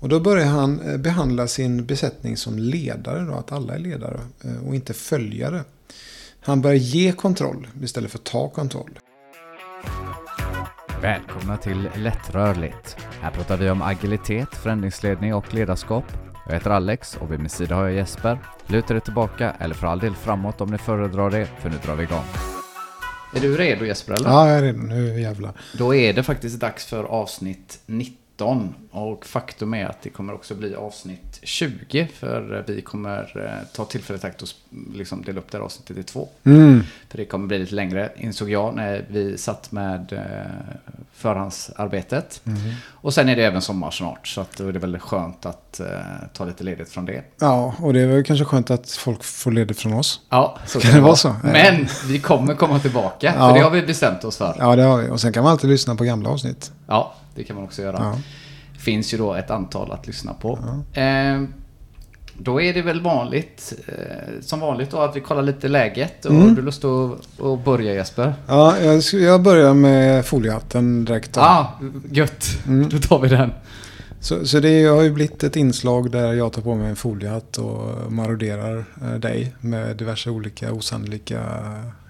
Och då börjar han eh, behandla sin besättning som ledare, då, att alla är ledare eh, och inte följare. Han börjar ge kontroll istället för att ta kontroll. Välkomna till Lättrörligt. Här pratar vi om agilitet, förändringsledning och ledarskap. Jag heter Alex och vid min sida har jag Jesper. Luta dig tillbaka eller för all del framåt om ni föredrar det, för nu drar vi igång. Är du redo Jesper eller? Ja, jag är redo. Nu jävlar. Då är det faktiskt dags för avsnitt 19. Och faktum är att det kommer också bli avsnitt 20. För vi kommer eh, ta tillfället i akt och liksom dela upp det här avsnittet i två. Mm. För det kommer bli lite längre, insåg jag när vi satt med eh, förhandsarbetet. Mm. Och sen är det även sommar snart. Så att då är det väl skönt att eh, ta lite ledigt från det. Ja, och det är väl kanske skönt att folk får ledigt från oss. Ja, så Kan det vara så? Men vi kommer komma tillbaka. Ja. För det har vi bestämt oss för. Ja, det har vi. Och sen kan man alltid lyssna på gamla avsnitt. Ja, det kan man också göra. Ja. Finns ju då ett antal att lyssna på. Eh, då är det väl vanligt, eh, som vanligt då, att vi kollar lite läget. Och Mm. du lust att, att börja Jesper? Ja, jag, jag börjar med foliehatten direkt. då. Ja, ah, gött. Mm. Då tar vi den. Så, så det har ju blivit ett inslag där jag tar på mig en foliehatt och maroderar eh, dig med diverse olika osannolika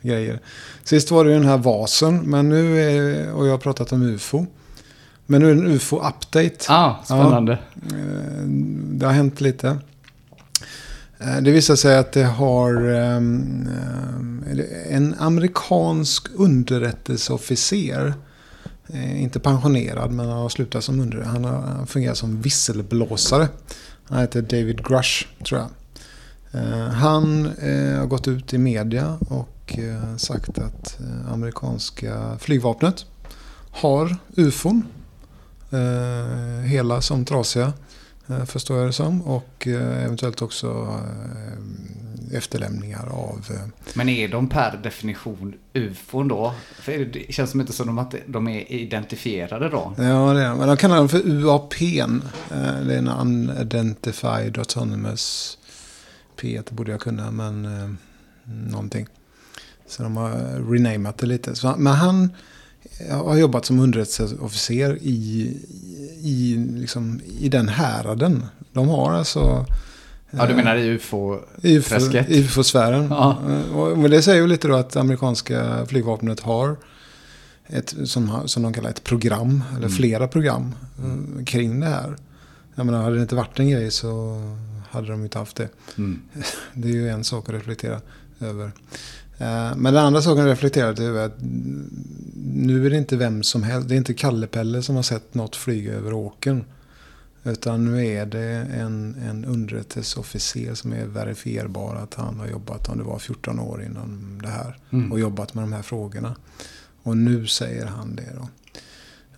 grejer. Sist var det ju den här vasen, men nu är, och jag har pratat om UFO. Men nu är det en UFO-update. Ah, spännande. Eh, Det har hänt lite. Eh, Det visar sig att det har ehm, ehm, en amerikansk underrättelseofficer. eh, Inte pensionerad men han har slutat som under. Han fungerar som visselblåsare. Han heter David Grush tror jag. Han har gått ut i media och sagt att amerikanska flygvapnet har ufon. Eh, hela som trasiga. eh, Förstår jag det som. Och eh, eventuellt också efterlämningar av... Men är de per definition ufon då? För det känns som inte som att de är identifierade då. Ja, det är Men de kallar dem för UAP. Det är en Unidentified Autonomous P. Det borde jag kunna, men någonting. Så de har renamat det lite. Men han har jobbat som underrättelseofficer i, i, liksom, i den häraden. De har alltså... Ja, du eh, menar i ufo? UFO, Träsket. UFO-sfären. Ja. Och det säger ju lite då att amerikanska flygvapnet har ett, som, som de kallar ett program, eller Mm. flera program eh, kring det här. Jag menar, hade det inte varit en grej så hade de inte haft det. Mm. Det är ju en sak att reflektera över. Eh, Men den andra saken att reflektera över är att nu är det inte vem som helst. Det är inte Kalle-Pelle som har sett något flyga över åkern. Utan nu är det en, en underrättelseofficer som är verifierbar att han har jobbat, om det var 14 år innan det här. Mm. Och jobbat med de här frågorna. Och nu säger han det då.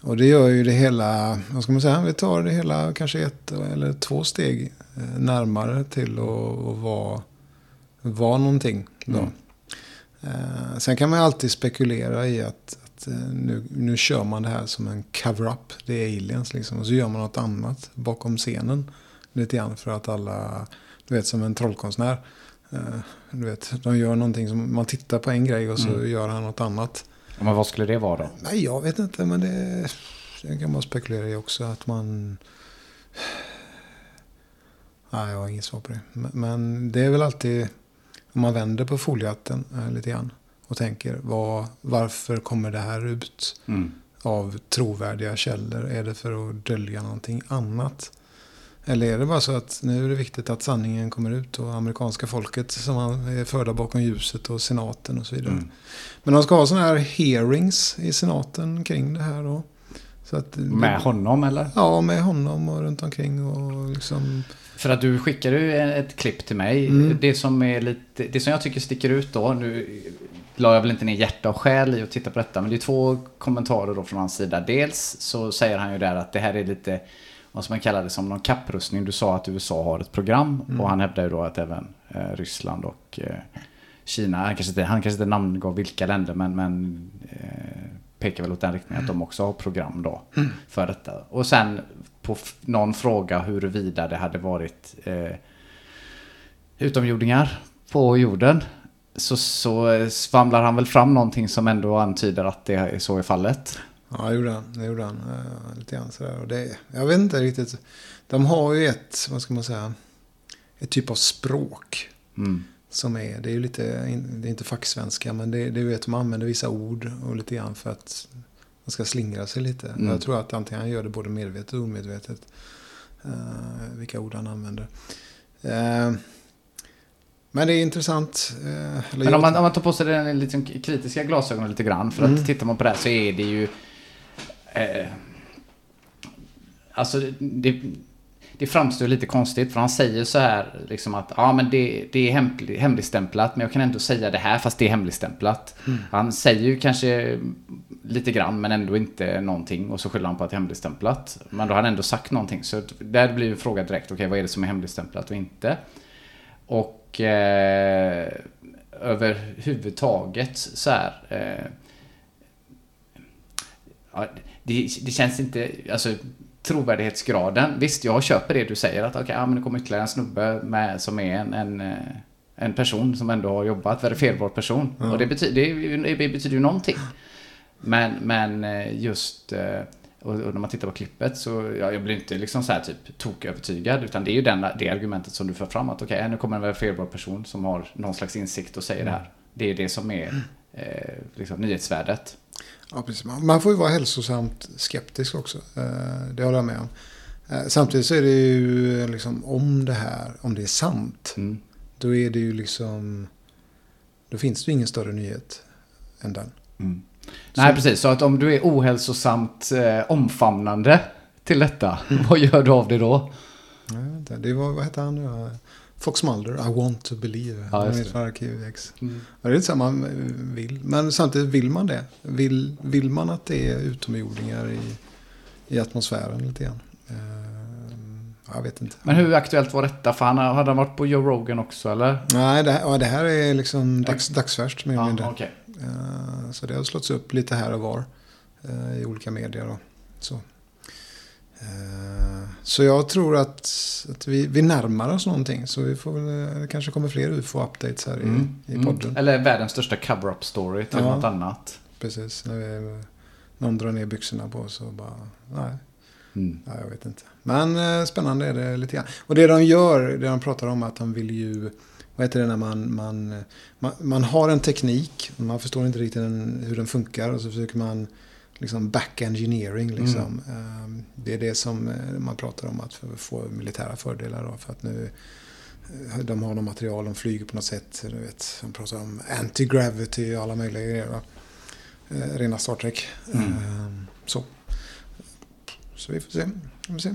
Och det gör ju det hela, vad ska man säga, vi tar det hela kanske ett eller två steg eh, närmare till att, att vara, vara någonting. Då. Mm. Eh, sen kan man ju alltid spekulera i att, att eh, nu, nu kör man det här som en cover-up. Det är aliens liksom. Och så gör man något annat bakom scenen. Lite grann för att alla, du vet som en trollkonstnär. Eh, du vet, de gör någonting som, man tittar på en grej och så Mm. gör han något annat. Men vad skulle det vara då? Nej, jag vet inte, men det, det kan man spekulera i också. Att man... Nej, jag har inget svar på det. Men, men det är väl alltid, om man vänder på foliehatten eh, lite grann och tänker, vad, varför kommer det här ut Mm. av trovärdiga källor? Är det för att dölja någonting annat? Eller är det bara så att nu är det viktigt att sanningen kommer ut och amerikanska folket som är förda bakom ljuset och senaten och så vidare. Mm. Men de ska ha sådana här hearings i senaten kring det här då. Så att, Med honom eller? Ja, med honom och runt omkring och liksom... För att du skickade ju ett klipp till mig. Mm. Det som är lite, det som jag tycker sticker ut då, nu la jag väl inte ner hjärta och själ i att titta på detta, men det är två kommentarer då från hans sida. Dels så säger han ju där att det här är lite, vad som man kallar det som någon kapprustning. Du sa att USA har ett program Mm. och han hävdar ju då att även eh, Ryssland och eh, Kina, han kanske, inte, han kanske inte namngav vilka länder, men, men eh, pekar väl åt den riktningen att de också har program då för detta. Och sen på någon fråga huruvida det hade varit eh, utomjordingar på jorden så, så svamlar han väl fram någonting som ändå antyder att det är så är fallet. Ja, det gjorde han. Det gjorde han. Uh, lite grann sådär. Och det, jag vet inte riktigt. De har ju ett, vad ska man säga, ett typ av språk. Mm. Som är, det är ju lite, det är inte facksvenska, men det, det vet man använder vissa ord och lite grann för att man ska slingra sig lite. Mm. Jag tror att antingen han gör det både medvetet och omedvetet. Uh, vilka ord han använder. Uh, men det är intressant. Uh, men om man, om man tar på sig den liksom kritiska glasögonen lite grann. För mm. att tittar man på det här så är det ju... Alltså det, det framstår lite konstigt för han säger så här liksom att ja men det, det är hemlig, hemligstämplat men jag kan ändå säga det här fast det är hemligstämplat. Mm. Han säger ju kanske lite grann men ändå inte någonting och så skyller han på att det är hemligstämplat. Men då har han ändå sagt någonting så där blir ju frågan direkt okej okay, vad är det som är hemligstämplat och inte. Och eh, överhuvudtaget så här eh, ja, det, det känns inte, alltså trovärdighetsgraden. Visst, jag köper det du säger att okej, okay, ja, men det kommer ytterligare en snubbe med, som är en, en, eh, en person som ändå har jobbat, verifierbar person. Mm. Och det betyder, det, det betyder ju någonting. Men, men eh, just, eh, och, och när man tittar på klippet så, ja, jag blir inte liksom så här typ tokövertygad. Utan det är ju den, det argumentet som du för fram att okej, okay, nu kommer en verifierbar person som har någon slags insikt och säger mm. det här. Det är det som är eh, liksom, nyhetsvärdet. Ja, precis. Man får ju vara hälsosamt skeptisk också. Eh, det håller jag med om. Eh, samtidigt så är det ju liksom om det här, om det är sant. Mm. Då är det ju liksom, då finns det ju ingen större nyhet än den. Mm. Nej, precis. Så att om du är ohälsosamt eh, omfamnande till detta, mm. vad gör du av det då? det var, vad heter han nu? Fox Mulder, I want to believe. Ja, det. Arkiv X. Mm. Det är inte så man vill. Men samtidigt vill man det. Vill, vill man att det är utomjordingar i, i atmosfären lite grann? Uh, jag vet inte. Men hur aktuellt var detta? För han, hade han varit på Joe Rogan också eller? Nej, det, ja, det här är liksom dags, dagsfärskt mer eller mindre. Okay. Uh, så det har slått upp lite här och var. Uh, I olika medier och så. Eh, så jag tror att, att vi, vi närmar oss någonting. Så vi får väl, det kanske kommer fler UFO-updates här mm. i, i podden. Mm. Eller världens största cover-up story till ja, något annat. Precis. När vi, någon drar ner byxorna på oss och bara, nej. Mm. Ja, jag vet inte. Men eh, spännande är det lite grann. Och det de gör, det de pratar om att de vill ju, vad heter det när man, man, man, man har en teknik, man förstår inte riktigt den, hur den funkar och så försöker man liksom back engineering. Liksom. Mm. Det är det som eh, man pratar om att få militära fördelar. Då, för att nu eh, de har något material, de flyger på något sätt. Du vet, de pratar om anti-gravity och alla möjliga grejer. Då. Eh, rena Star Trek. Mm. Ehm, så. så vi får se. Vi får se.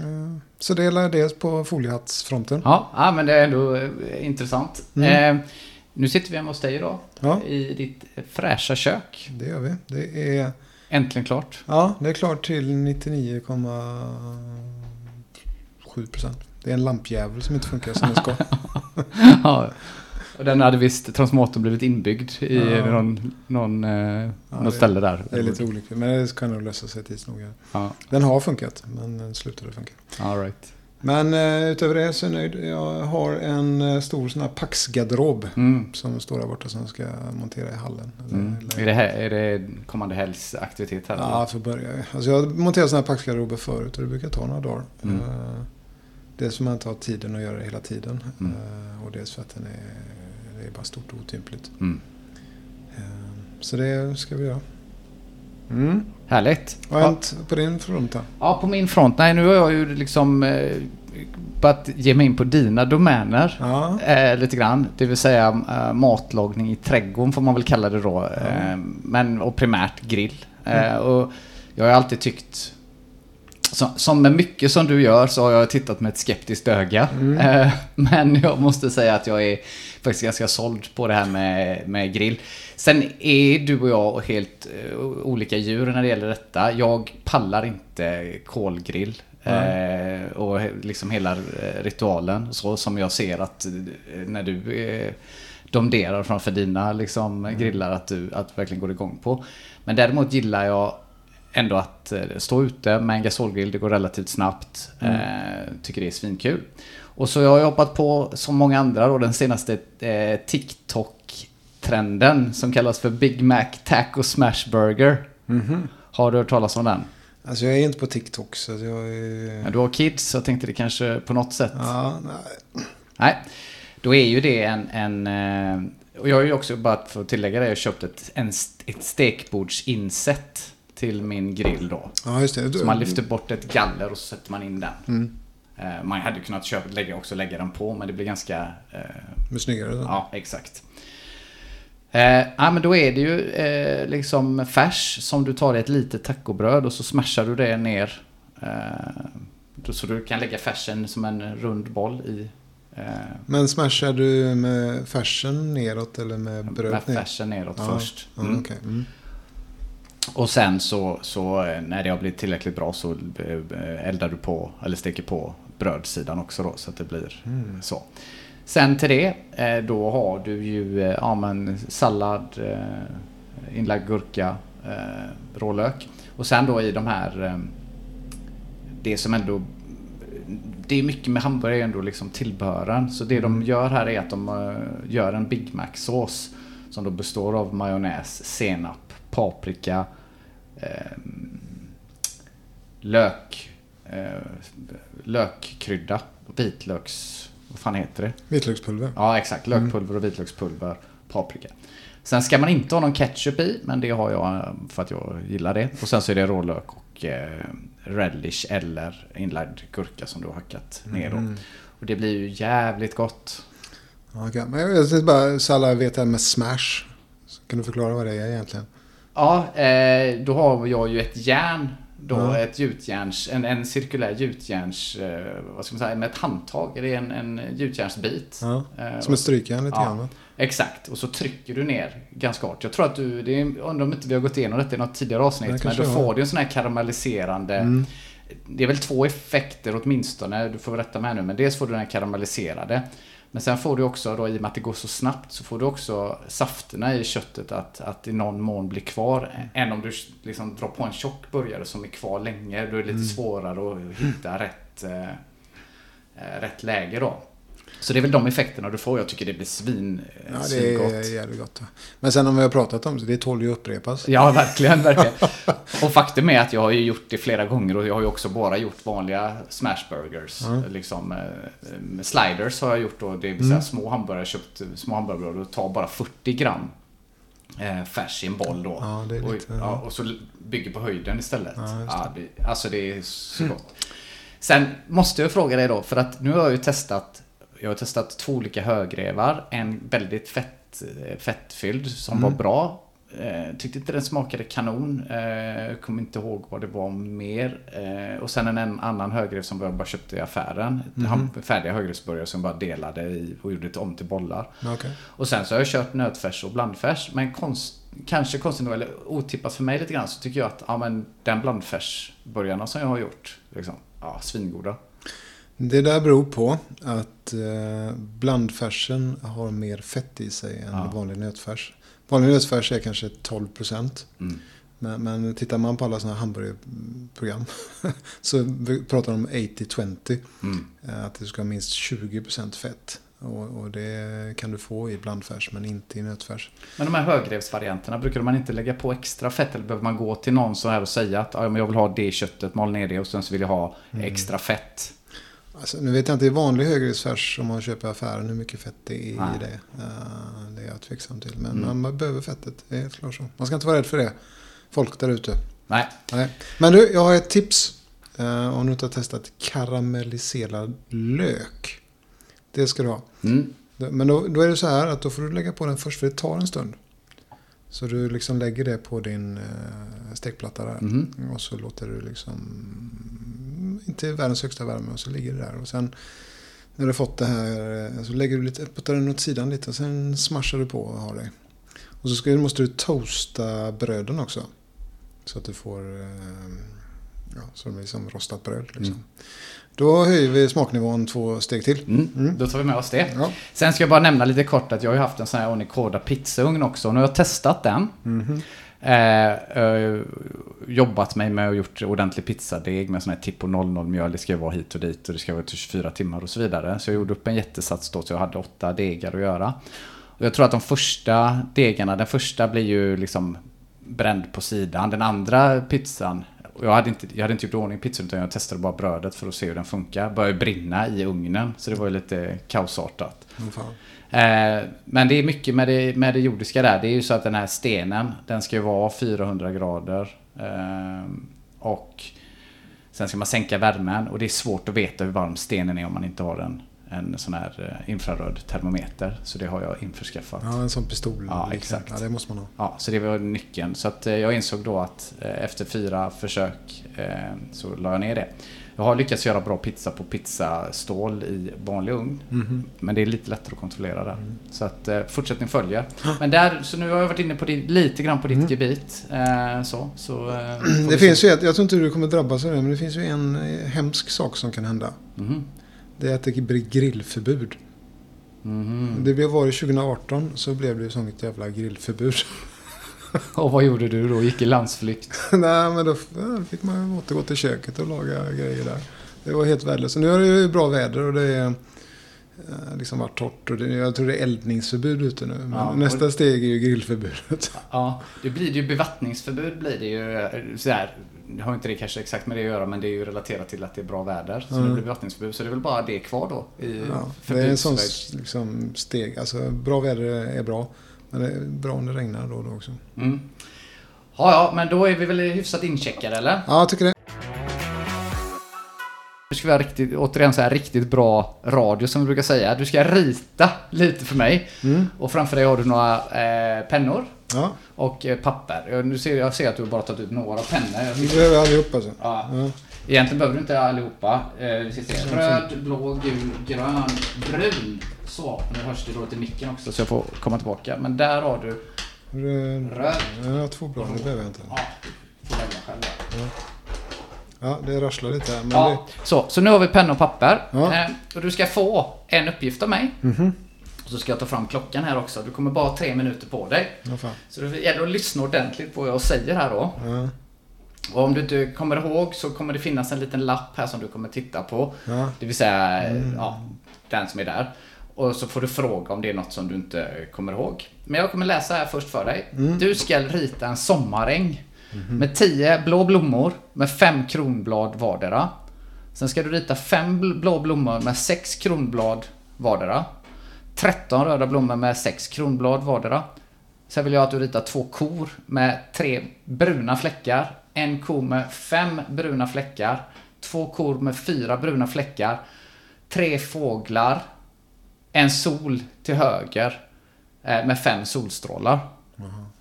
Ehm, så det är det på foliehattsfronten. Ja, ja, men det är ändå intressant. Mm. Eh, nu sitter vi hemma hos dig idag. Ja. I ditt fräscha kök. Det gör vi. Det är Äntligen klart. Ja, det är klart till 99,7 procent. Det är en lampjävel som inte funkar som den ska. ja, och den hade visst transmotorn blivit inbyggd i ja. någon, någon, eh, ja, något det, ställe där. Det är lite olyckligt, men det kan nog lösa sig tids nog. Ja. Den har funkat, men den slutade funka. All right. Men uh, utöver det så är jag nöjd. Jag har en uh, stor sån här Pax-garderob. Mm. Som står där borta som ska montera i hallen. Mm. Är, det här, är det kommande helgs aktivitet här? Ja, för börja. Alltså jag har monterat såna här Pax-garderober förut och det brukar ta några dagar. Mm. Uh, dels för att man inte har tiden att göra det hela tiden. Mm. och dels för att den är, det är bara stort och otympligt. Mm. så det ska vi göra. Mm. Härligt. Vad har hänt på din front då? Ja, på min front? Nej, nu har jag ju liksom eh, börjat ge mig in på dina domäner. Ja. Eh, lite grann. Det vill säga eh, matlagning i trädgården får man väl kalla det då. Ja. Eh, men, och primärt grill. Eh, mm. och jag har alltid tyckt som med mycket som du gör så har jag tittat med ett skeptiskt öga. Mm. Eh, men jag måste säga att jag är faktiskt ganska såld på det här med, med grill. Sen är du och jag helt uh, olika djur när det gäller detta. Jag pallar inte kolgrill. Mm. Uh, och liksom hela ritualen så som jag ser att när du uh, domderar framför dina liksom, mm. grillar att du att verkligen går igång på. Men däremot gillar jag ändå att stå ute med en gasolgrill. Det går relativt snabbt. Mm. Eh, tycker det är svinkul. Och så har jag hoppat på, som många andra, då, den senaste eh, TikTok-trenden som kallas för Big Mac Taco Smash Burger. Mm -hmm. Har du hört talas om den? Alltså jag är inte på TikTok så jag är... Men du har kids så jag tänkte det kanske på något sätt. Ja, nej. Nej, då är ju det en... en eh, och jag har ju också, bara för att tillägga det, jag köpt ett, en, ett stekbordsinset till min grill då. ja just det. Så man lyfter bort ett galler och så sätter man in den. Mm. Eh, Man hade kunnat köpa, lägga, också lägga den på, men det blir ganska... Eh, snyggare då. ja, exakt. Eh, ja, men då är det ju eh, liksom färs som du tar i ett litet tacobröd och så smashar du det ner. Eh, så du kan lägga färsen som en rund boll i... Eh, Men smashar du med färsen neråt eller med med brödet ner? färsen neråt Ja, först. Ja, Mm. okej. mm. Och sen så, så eh, när det har blivit tillräckligt bra så eh, eldar du på, eller steker på brödsidan också då så att det blir Mm. så. Sen till det, eh, då har du ju eh, ja, men sallad, eh, inlagd gurka, rålök. Och sen då i de här, det som ändå det är mycket med hamburgare ändå liksom tillbehören. Så det de gör här är att de gör en Big Mac-sås som då består av majonnäs, senap, paprika, eh, lök, eh, lökkrydda, vitlöks... Vad fan heter det? Vitlökspulver. Ja, exakt. Lökpulver och vitlökspulver, paprika. Sen ska man inte ha någon ketchup i, men det har jag eh, för att jag gillar det. Och sen så är det rålök och eh, relish eller inlagd gurka som du har hackat ner då. Och det blir ju jävligt gott. Okej. Men jag tänkte bara, så alla vet det här med smash. Så kan du förklara vad det är egentligen? Ja, eh, då har jag ju ett järn. Då, Ja. ett gjutjärns, en, en cirkulär gjutjärns, eh, vad ska man säga, med ett handtag. Det är en, en gjutjärnsbit. Eh, Som ett strykjärn lite Ja. grann? Exakt, och så trycker du ner ganska hårt. Jag tror att du, det är, undrar om inte vi har gått igenom detta i något tidigare avsnitt, men då får du en sån här karamelliserande Mm. Det är väl två effekter åtminstone, du får rätta mig nu, men dels får du den här karamelliserade. Men sen får du också då, i och med att det går så snabbt, så får du också safterna i köttet att, att i någon mån bli kvar. Än om du liksom drar på en tjock burgare som är kvar länge. Då är det lite svårare att hitta rätt, eh, eh, rätt läge då. Så det är väl de effekterna du får. Jag tycker det blir svin, eh, Ja, det svingott. är jävligt gott. Men sen om vi har pratat om det, det tål ju att upprepas. Ja, verkligen, verkligen. Och faktum är att jag har ju gjort det flera gånger och jag har ju också bara gjort vanliga smashburgers. Liksom, eh, sliders har jag gjort då, det vill säga Mm. små hamburgare, köpt små hamburgare och tar bara 40 gram eh, färs i en boll då. Ja, det är och, lite- ja, och så bygger på höjden istället. Ja, det, alltså det är så gott. Sen måste jag fråga dig då, för att nu har jag ju testat jag har testat två olika högrevar. En väldigt fett, eh, fettfylld som Mm. var bra. Eh, tyckte inte den smakade kanon. Eh, kommer inte ihåg vad det var mer. Eh, och sen en, en annan högrev som jag bara köpte i affären. Han, färdiga högrevsburgare som jag bara delade i och gjorde det om till bollar. Okej. Och sen så har jag kört nötfärs och blandfärs. Men konst, kanske konstigt nog, eller otippat för mig lite grann, så tycker jag att ja, men den blandfärsburgarna som jag har gjort, liksom, ja, svingoda. Det där beror på att eh, blandfärsen har mer fett i sig än Ja. vanlig nötfärs. Vanlig nötfärs är kanske 12 procent. Mm. Men, men tittar man på alla sådana här hamburgerprogram så pratar de om 80-20. Mm. eh, Att det ska ha minst 20 procent fett. Och, och det kan du få i blandfärs men inte i nötfärs. Men de här högrevsvarianterna, brukar man inte lägga på extra fett? Eller behöver man gå till någon så här och säga att jag vill ha det köttet, mal ner det och sen så vill jag ha extra fett? Alltså, nu vet jag inte i vanlig högriskfärs om man köper i affären hur mycket fett det är Nej. i det. Eh, det är jag tveksam till. Men Mm. man behöver fettet, det är helt klart så. Man ska inte vara rädd för det. Folk där ute. Nej. Nej. Men du, jag har ett tips. Uh, om du inte har testat karamelliserad lök. Det ska du ha. Mm. Men då, då är det så här att då får du lägga på den först för det tar en stund. Så du liksom lägger det på din uh, stekplatta där. Mhm. Och så låter du liksom inte världens högsta värme och så ligger det där. Och sen när du har fått det här eh, så lägger du lite, puttar den åt sidan lite och sen smashar du på och har det. Och så ska, måste du toasta bröden också. Så att du får eh, ja, så det blir som rostat bröd. Liksom. Mm. Då höjer vi smaknivån två steg till. Mm. Mm. Då tar vi med oss det. Ja. Sen ska jag bara nämna lite kort att jag har haft en sån här Onicoda pizzaugn också. Nu har jag testat den. Mhm. Eh, eh, jobbat mig med och gjort ordentlig pizzadeg med sån här Tipo 00 mjöl. Det ska vara hit och dit och det ska vara till 24 timmar och så vidare. Så jag gjorde upp en jättesats då så jag hade åtta degar att göra. Och jag tror att de första degarna, den första blir ju liksom bränd på sidan. Den andra pizzan, jag hade inte, jag hade inte gjort i ordning pizzan utan jag testade bara brödet för att se hur den funkar. Började brinna i ugnen, så det var ju lite kaosartat. Mm, fan men det är mycket med det, med det jordiska där. Det är ju så att den här stenen, den ska ju vara 400 grader. Eh, och sen ska man sänka värmen och det är svårt att veta hur varm stenen är om man inte har en, en sån här eh, infraröd termometer. Så det har jag införskaffat. Ja, en sån pistol. Ja, exakt. Ja, det måste man ha. Ja, så det var nyckeln. Så att eh, jag insåg då att eh, efter fyra försök eh, så la jag ner det. Jag har lyckats göra bra pizza på pizzastål i vanlig ugn. Mhm. Men det är lite lättare att kontrollera där. Mm. Så att eh, fortsättning följer. Men där, så nu har jag varit inne på din, lite grann på ditt Mm. gebit. Eh, så, så, eh, Det finns se. ju ett, jag tror inte du kommer drabbas av det, men det finns ju en eh, hemsk sak som kan hända. Mhm. Det är att det blir grillförbud. Mhm. Det blev- var det 2018 så blev det sånt jävla grillförbud. Och vad gjorde du då? Gick i landsflykt? Nej, men då fick man återgå till köket och laga grejer där. Det var helt värdelöst. Så nu är det ju bra väder och det är eh, liksom varit torrt. Och det, jag tror det är eldningsförbud ute nu. Ja, nästa steg är ju grillförbudet. Ja, det blir ju bevattningsförbud blir det ju eh, sådär. Det har inte det kanske exakt med det att göra men det är ju relaterat till att det är bra väder. Så Mm. det blir bevattningsförbud. Så det är väl bara det kvar då i Ja, det är en sån liksom, steg. Alltså bra väder är bra. Men det är bra om det regnar då och då också. Mm. Ja, ja, men då är vi väl hyfsat incheckade eller? Ja, jag tycker det. Nu ska vi ha riktigt, återigen så här riktigt bra radio som vi brukar säga. Du ska rita lite för mig. Mm. Och framför dig har du några eh, pennor Ja, och eh, papper. Jag, nu ser, jag ser att du bara tagit ut några pennor. Jag behöver allihop alltså. Ja, Ja. Egentligen behöver du inte allihopa. Eh, vi ska se. Röd, blå, gul, grön, brun. Så, nu hörs det dåligt i micken också så jag får komma tillbaka. Men där har du Röd. röd. Ja, Jag har två blad, det behöver jag inte. Ja, du får välja själv. där. Ja, det rasslar lite här. Men Ja, så, så nu har vi penna och papper. Ja. Eh, och du ska få en uppgift av mig. det... Mhm. Och så ska jag ta fram klockan här också. Du kommer bara ha tre minuter på dig. Ja, fan. Så det gäller att lyssna ordentligt på vad jag säger här då. Ja, Och om du inte kommer ihåg så kommer det finnas en liten lapp här som du kommer titta på. ja. Det vill säga, ja, den som är där. Och så får du fråga om det är något som du inte kommer ihåg. Men jag kommer läsa här först för dig. Du ska rita en sommaräng. Med 10 blå blommor med 5 kronblad vardera. Sen ska du rita 5 bl- blå blommor med 6 kronblad vardera. 13 röda blommor med 6 kronblad vardera. Sen vill jag att du ritar två kor med tre bruna fläckar. En ko med fem bruna fläckar. Två kor med fyra bruna fläckar. Tre fåglar. En sol till höger. eh, Med fem solstrålar.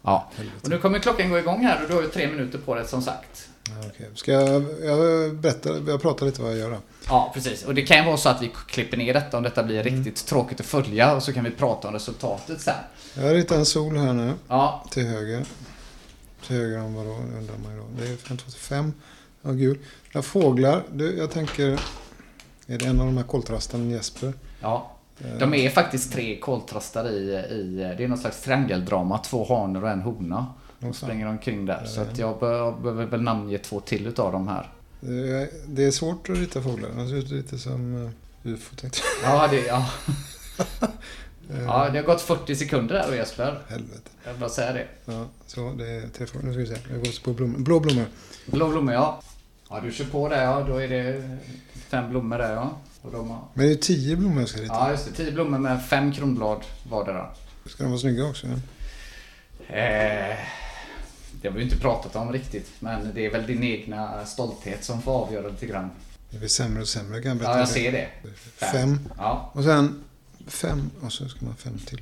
Ja. Och nu kommer klockan gå igång här och du har ju tre minuter på det som sagt. Okej. Ska jag, jag berätta, jag pratar lite vad jag gör då. Ja, precis. Och det kan ju vara så att vi klipper ner detta om detta blir riktigt tråkigt att följa och så kan vi prata om resultatet sen. Jag har ritat en sol här nu. Ja, Till höger. Till höger om vad då? Undrar man ju då. Det är 5, 2, 5. Ja, gul. Ja, fåglar. Du, jag tänker... Är det en av de här koltrasten Jesper? ja. Eh, De är faktiskt tre koltrastar i, i... Det är någon slags triangeldrama. Två hanor och en hona. De springer omkring där. Så att jag bör- behöver väl namnge två till utav dem här. Det är- Det är svårt att rita fåglar. De ser ut lite som ufo tänkte Ja, det, ja. Eh, ja, det har gått 40 sekunder där då Jesper. Helvete. Jag vill bara säga det. Ja, så det är tre fåglar. Nu ska vi se. Jag går på blommor. Blå blommor. Blå blommor ja. Ja, du kör på där ja. Då är det fem blommor där ja. Och de har... Men det är tio blommor jag ska rita. Ja, just det. Tio blommor med fem kronblad vardera. Ska de vara snygga också? Ja? Eh, det har vi ju inte pratat om riktigt. Men det är väl din egna stolthet som får avgöra lite grann. Det blir sämre och sämre kan jag berätta. Ja, jag ser det. Fem. Ja. Och sen fem. Och så ska man fem till.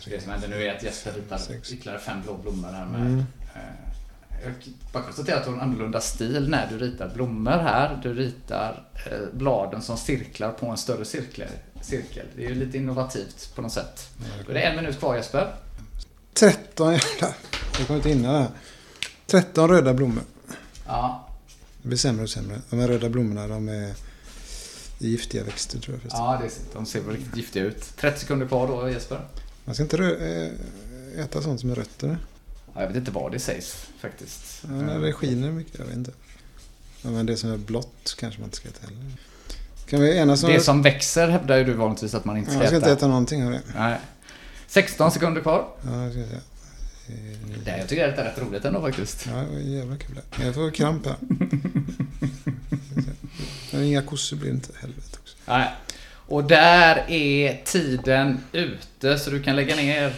Tre. Det som händer nu är att Jesper ritar Sex. ytterligare fem blå blommor här med. Mm. Eh, jag bara konstaterar att du har en annorlunda stil när du ritar blommor här. Du ritar eh, bladen som cirklar på en större cirkel. cirkel. Det är ju lite innovativt på något sätt. Då är det en minut kvar Jesper. 13 jävlar. Jag kommer inte hinna det här. 13 röda blommor. Ja, Det blir sämre och sämre. De här röda blommorna de är giftiga växter tror jag. förresten. ja det, de ser väl riktigt giftiga ut. 30 sekunder kvar då Jesper. Man ska inte äh, äta sånt som är rötter. Ja, jag vet inte vad det sägs faktiskt. Ja, när det skiner mycket, jag vet inte. Ja, men det som är blått kanske man inte ska äta heller. Kan vi enas om Det som växer hävdar ju du vanligtvis att man inte ja, ska jag ska äta. inte äta någonting av det. Nej. 16 sekunder kvar. Ja, jag ska säga. Det- Det, jag tycker det är rätt roligt ändå faktiskt. Ja, det var jävla kul. Jag får kramp här. Men inga kossor blir inte helvete också. Nej. Och där är tiden ute så du kan lägga ner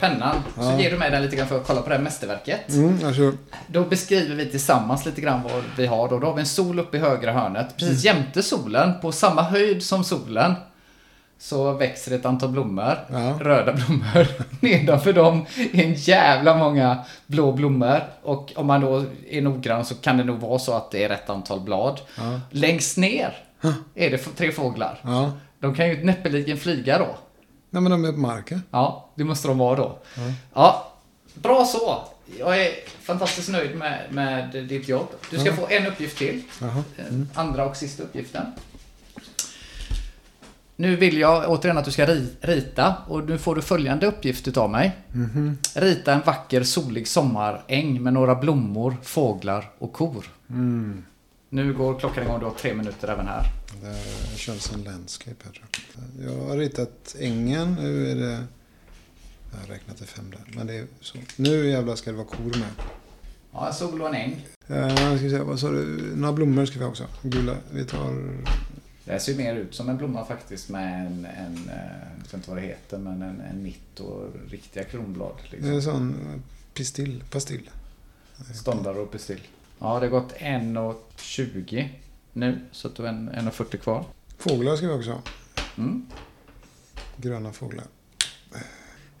pennan. Så Ja. ger du mig den lite grann för att kolla på det här mästerverket. Mm, kör. Då beskriver vi tillsammans lite grann vad vi har då. Då har vi en sol uppe i högra hörnet. Precis Mm. jämte solen, på samma höjd som solen. Så växer ett antal blommor. Ja. Röda blommor. Nedanför dem är en jävla många blå blommor. Och om man då är noggrann så kan det nog vara så att det är rätt antal blad. Ja. Längst ner är det tre fåglar. Ja. De kan ju näppeligen flyga då. Nej, men de är på marken. Ja, det måste de vara då. Ja, bra så. Jag är fantastiskt nöjd med, med ditt jobb. Du ska Ja. få en uppgift till. Eh, Andra och sista uppgiften. Nu vill jag återigen att du ska ri- rita och nu får du följande uppgift utav mig. Mhm. Rita en vacker solig sommaräng med några blommor, fåglar och kor. Mm. Nu går klockan igång, du har tre minuter även här. Det känns som landscape här tror jag. Jag har ritat ängen. Nu är det... Jag har räknat till fem där. Men det är så. Nu jävlar ska det vara kor med. Ja, en sol och en äng. Eh, ska vi se, vad sa du? Några blommor ska vi ha också. Gula. Vi tar... Det ser mer ut som en blomma faktiskt med en, en eh, jag vet inte vad det heter, men en, en mitt och riktiga kronblad. Det är Liksom. en sån pistill. Pastill. Ståndare och pistill. Ja, det har gått 1,20 nu, så att du har en- 1,40 kvar. Fåglar ska vi också ha. Mm. Gröna fåglar.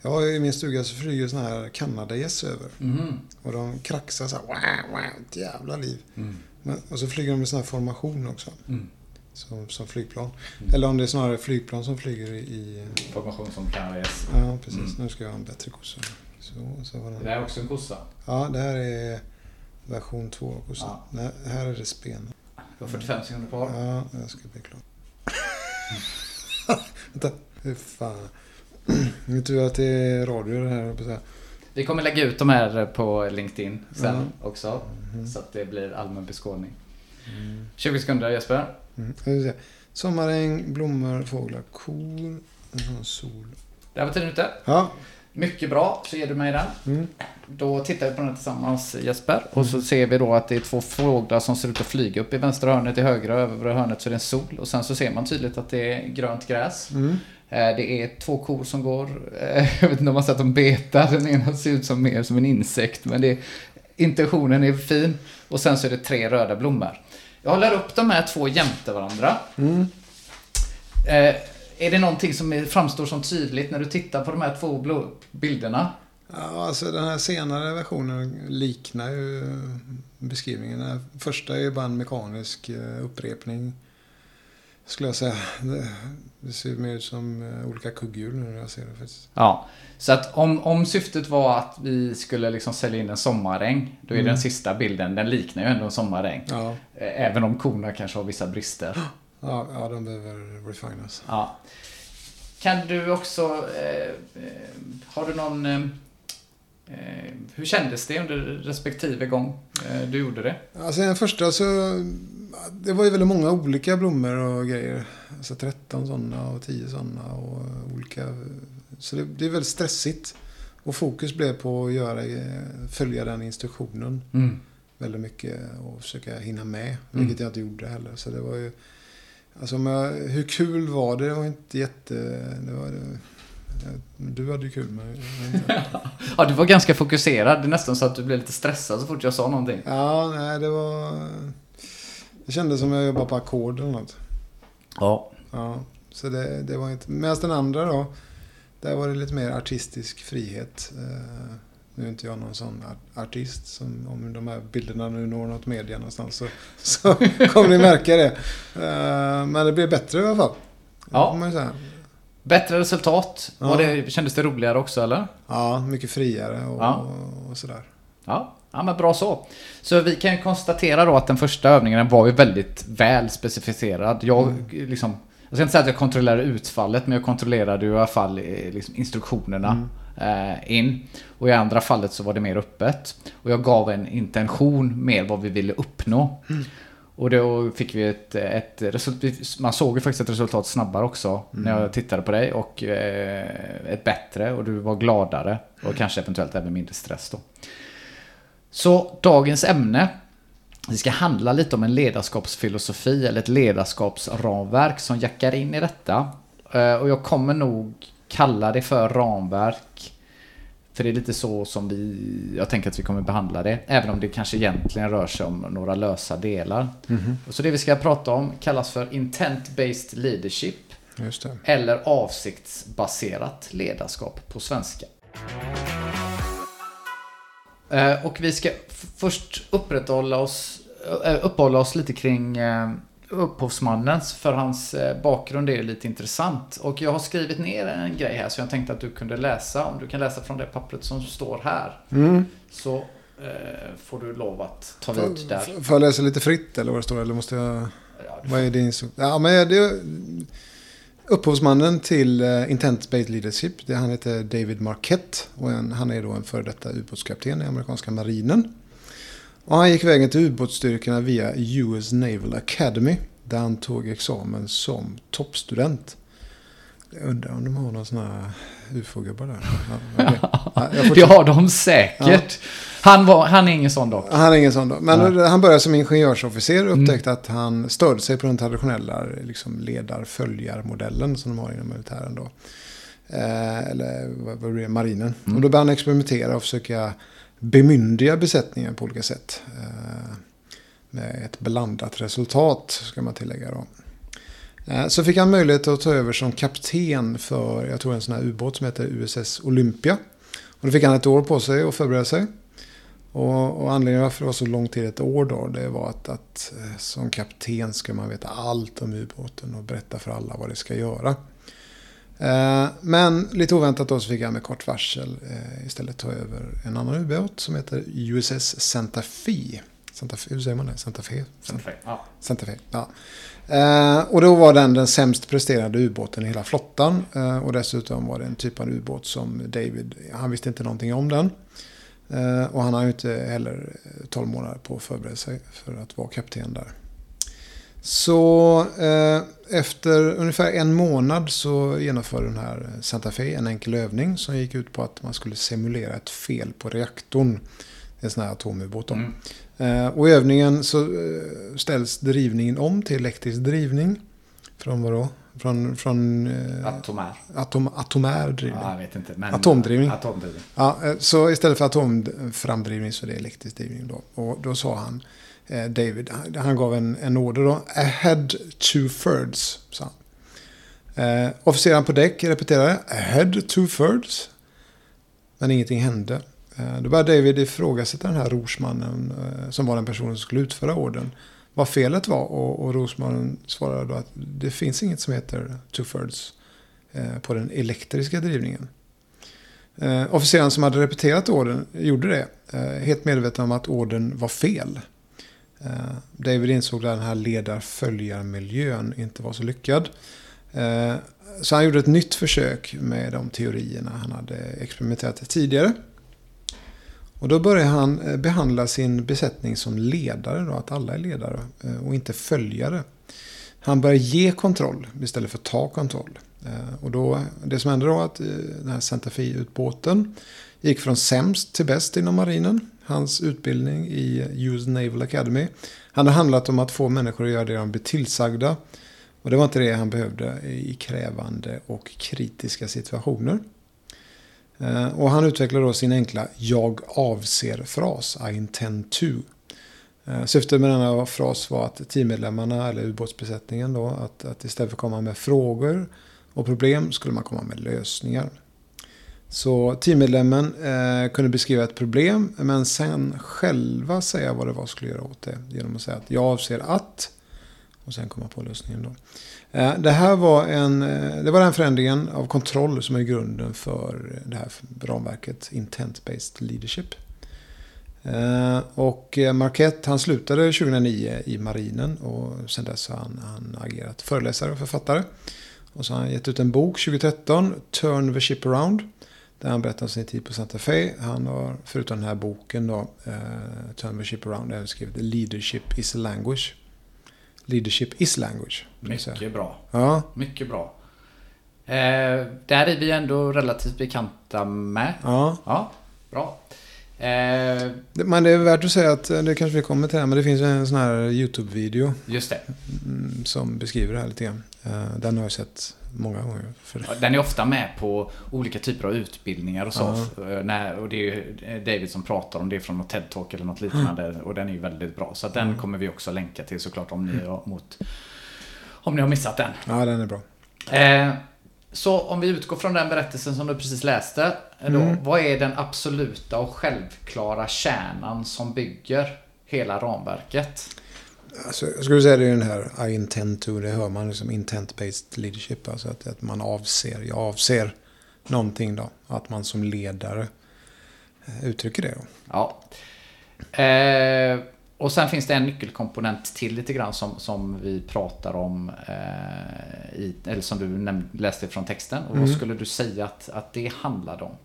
Ju i min stuga så flyger såna här kanadagäss över. Mhm. Och de kraxar så här. Wow, wow, ett jävla liv. Mm. Men, och så flyger de i sån här formation också. Mm. Som, som flygplan. Mm. Eller om det är snarare flygplan som flyger i... Formation som kanadagäss. ja, precis. Mm. Nu ska jag ha en bättre kossa. Så, så var Det den. här är också en kossa. Ja, det här är version 2 av kossan. Ja. Nej, här är det spen. Du har 45 sekunder kvar. Ja, jag ska bli klar. Vänta, hur fan. Det är tur att det är radio det här. på. Vi kommer lägga ut de här på LinkedIn sen Ja. också. Mhm. Så att det blir allmän beskådning. Mm. 20 sekunder Jesper. Mm. Sommaräng, blommor, fåglar, kor, sån sol. Där var tiden ute. Ja. Mycket bra, så ger du mig den. Mm. Då tittar vi på den tillsammans Jesper. Och så ser vi då att det är två fåglar som ser ut att flyga upp i vänstra hörnet, i högra och övre hörnet så är det en sol. Och sen så ser man tydligt att det är grönt gräs. Mm. Eh, Det är två kor som går, eh, jag vet inte om man sett dem betar, den ena ser ut som mer som en insekt. Men det är, intentionen är fin. Och sen så är det tre röda blommor. Jag håller upp de här två jämte varandra. Mm. Eh, Är det någonting som framstår som tydligt när du tittar på de här två bilderna? Ja, alltså den här senare versionen liknar ju beskrivningen. Den första är ju bara en mekanisk eh, upprepning. Skulle jag säga. Det, det ser mer ut som eh, olika kugghjul nu när jag ser det faktiskt. Ja, så att om, om syftet var att vi skulle liksom sälja in en sommaräng, då är Mm. den sista bilden, den liknar ju ändå en sommaräng. Ja, Eh, Även om korna kanske har vissa brister. ja, ja de behöver refinas. Ja. Kan du också, eh, eh, har du någon, hur kändes det under respektive gång eh, du gjorde det? Alltså den första så... Det var ju väldigt många olika blommor och grejer. Alltså 13 sådana och 10 sådana och olika... Så det, det är väldigt stressigt. Och fokus blev på att göra, eh, följa den instruktionen Mm. väldigt mycket och försöka hinna med. Mm. Vilket jag inte gjorde heller. Så det var ju... Alltså jag, hur kul var det? Det var inte jätte... Det var, du hade ju kul inte. Ja, du var ganska fokuserad. Det är nästan så att du blev lite stressad så fort jag sa någonting. Ja, nej det var... Det kändes som jag jobbade på ackord eller något. Ja. Ja, så det, det var inte... Medan den andra då, där var det lite mer artistisk frihet. Eh, nu är inte jag någon sån art- artist, som, om de här bilderna nu når något media någonstans så, så kommer ni märka det. Eh, men det blev bättre i alla fall. Ja. Bättre resultat. Ja. Var det, kändes det roligare också eller? Ja, mycket friare och, Ja. och, sådär. Ja, ja men bra så. Så vi kan konstatera då att den första övningen var ju väldigt väl specificerad. Jag liksom, jag ska inte säga att jag kontrollerade utfallet, men jag kontrollerade ju i alla fall eh, liksom, instruktionerna eh, in. Och i andra fallet så var det mer öppet. Och jag gav en intention med vad vi ville uppnå. Och då fick vi ett, ett resultat, man såg ju faktiskt ett resultat snabbare också när jag tittade på dig och eh, ett bättre och du var gladare och kanske eventuellt även mindre stress då. Så dagens ämne, det ska handla lite om en ledarskapsfilosofi eller ett ledarskapsramverk som jackar in i detta. Eh, och jag kommer nog kalla det för ramverk för det är lite så som vi, jag tänker att vi kommer behandla det. Även om det kanske egentligen rör sig om några lösa delar. Mhm. Så det vi ska prata om kallas för Intent-Based Leadership. Eller avsiktsbaserat ledarskap på svenska. Eh, Och vi ska först upprätthålla oss, eh, uppehålla oss lite kring eh, upphovsmannens, för hans eh, bakgrund är lite intressant. Och jag har skrivit ner en grej här så jag tänkte att du kunde läsa, om du kan läsa från det pappret som står här. Mm. Så eh, får du lov att ta vid där. Får får jag läsa lite fritt eller vad det står? Eller måste jag... Ja, Vad är din... Ja, men det... Upphovsmannen till uh, Intent Based Leadership, det, han heter David Marquette. Och en, han är då en före detta ubåtskapten i amerikanska marinen. Och han gick vägen till ubåtsstyrkorna via US Naval Academy. Där han tog examen som toppstudent. Jag undrar om de har några sådana här ufo-gubbar där. Ja, okej. ja, Det har de säkert. Han, var, han är ingen sån dock. Han är ingen sån då. Men han började som ingenjörsofficer och upptäckte att han störde sig på den traditionella liksom, ledar-följar-modellen som de har inom militären då. Eh, eller vad blir det, marinen. Och då började han experimentera och försöka bemyndiga besättningen på olika sätt. Eh, med ett blandat resultat, ska man tillägga då. Eh, så fick han möjlighet att ta över som kapten för, jag tror en sån här ubåt som heter USS Olympia. Och då fick han ett år på sig att förbereda sig. Och, och anledningen varför det var så lång tid, ett år då, det var att, att eh, som kapten ska man veta allt om ubåten och berätta för alla vad det ska göra. Eh, men lite oväntat då så fick han med kort varsel eh, istället ta över en annan ubåt som heter USS Santa Fe. Santa Fe, hur säger man det? Santa Fe? Ja. Santa Fe, ja. Eh, och då var den den sämst presterande ubåten i hela flottan. Och dessutom var det en typ av ubåt som David, han visste inte någonting om den. Och han har ju inte heller 12 månader på att förbereda sig för att vara kapten där. Så eh, efter ungefär en månad så genomförde den här Santa Fe en enkel övning som gick ut på att man skulle simulera ett fel på reaktorn. En sån här atomubåt. Mm. Eh, och i övningen så eh, ställs drivningen om till elektrisk drivning. Från vad då? Från, från eh, Atomär. atom, atomär drivning. Ja, jag vet inte. Men, Atomdrivning. Atomdrivning. Ja, eh, så istället för atomframdrivning så är det elektrisk drivning då. Och då sa han, Eh, David, han, gav en, en order då. Ahead two thirds, sa han. Eh, officeraren på däck repeterade, ahead two thirds. Men ingenting hände. Eh, då började David ifrågasätta den här rorsmannen eh, som var den personen som skulle utföra orden. Vad felet var och, och rorsmannen svarade då att det finns inget som heter two thirds eh, på den elektriska drivningen. Eh, officeren som hade repeterat orden gjorde det. Eh, helt medveten om att orden var fel. Eh, David insåg att den här ledar-följar-miljön inte var så lyckad. Eh, så han gjorde ett nytt försök med de teorierna han hade experimenterat tidigare. Och då började han eh, behandla sin besättning som ledare, då, att alla är ledare och inte följare. Han började ge kontroll istället för ta kontroll. Och då, det som hände då var att den här Santa Fe-utbåten gick från sämst till bäst inom marinen. Hans utbildning i US Naval Academy Han har handlat om att få människor att göra det de blir tillsagda. Och det var inte det han behövde i krävande och kritiska situationer. Eh, och han utvecklade då sin enkla jag avser-fras, I intend to. Eh, syftet med denna fras var att teammedlemmarna, eller ubåtsbesättningen då, att, att istället för att komma med frågor och problem skulle man komma med lösningar. Så teammedlemmen eh, kunde beskriva ett problem men sen själva säga vad det var skulle göra åt det. Genom att säga att jag avser att och sen komma på lösningen då. Eh, det här var, en, eh, det var den förändringen av kontroll som är grunden för det här ramverket Intent-Based Leadership. Eh, Och eh, Marquette han slutade 2009 i marinen och sen dess har han, han agerat föreläsare och författare. Och så har han gett ut en bok 2013, Turn the Ship Around. Där han berättar om sin tid på Santa Fe. Han har, förutom den här boken då, eh, Turn the Ship Around, även skrivit Leadership is a Language. Leadership is language. Mycket bra. Ja, Mycket bra. Eh, där är vi ändå relativt bekanta med. ja. Ja, bra. Eh, Men det är värt att säga att, eh, det kanske vi kommer till här, men det finns en sån här YouTube-video just det. mm, som beskriver det här lite grann. Eh, Den har jag sett många gånger. Ja, Den är ofta med på olika typer av utbildningar och så. Eh, När, och det är ju David som pratar om det från något TED-talk eller något liknande. Och den är ju väldigt bra. Så den kommer vi också länka till såklart om ni har, mot, om ni har missat den. ja, den är bra. Eh, så om vi utgår från den berättelsen som du precis läste. eh, Då, Vad är den absoluta och självklara kärnan som bygger hela ramverket? Alltså, jag skulle säga det är den här I intend to, det hör man liksom intent-based leadership. Alltså att, att man avser, jag avser någonting då. Att man som ledare eh, uttrycker det. Då. Ja. Eh, och sen finns det en nyckelkomponent till lite grann som, som vi pratar om. Eh, i, eller som du läste från texten. Och vad skulle du säga att, att det handlade om?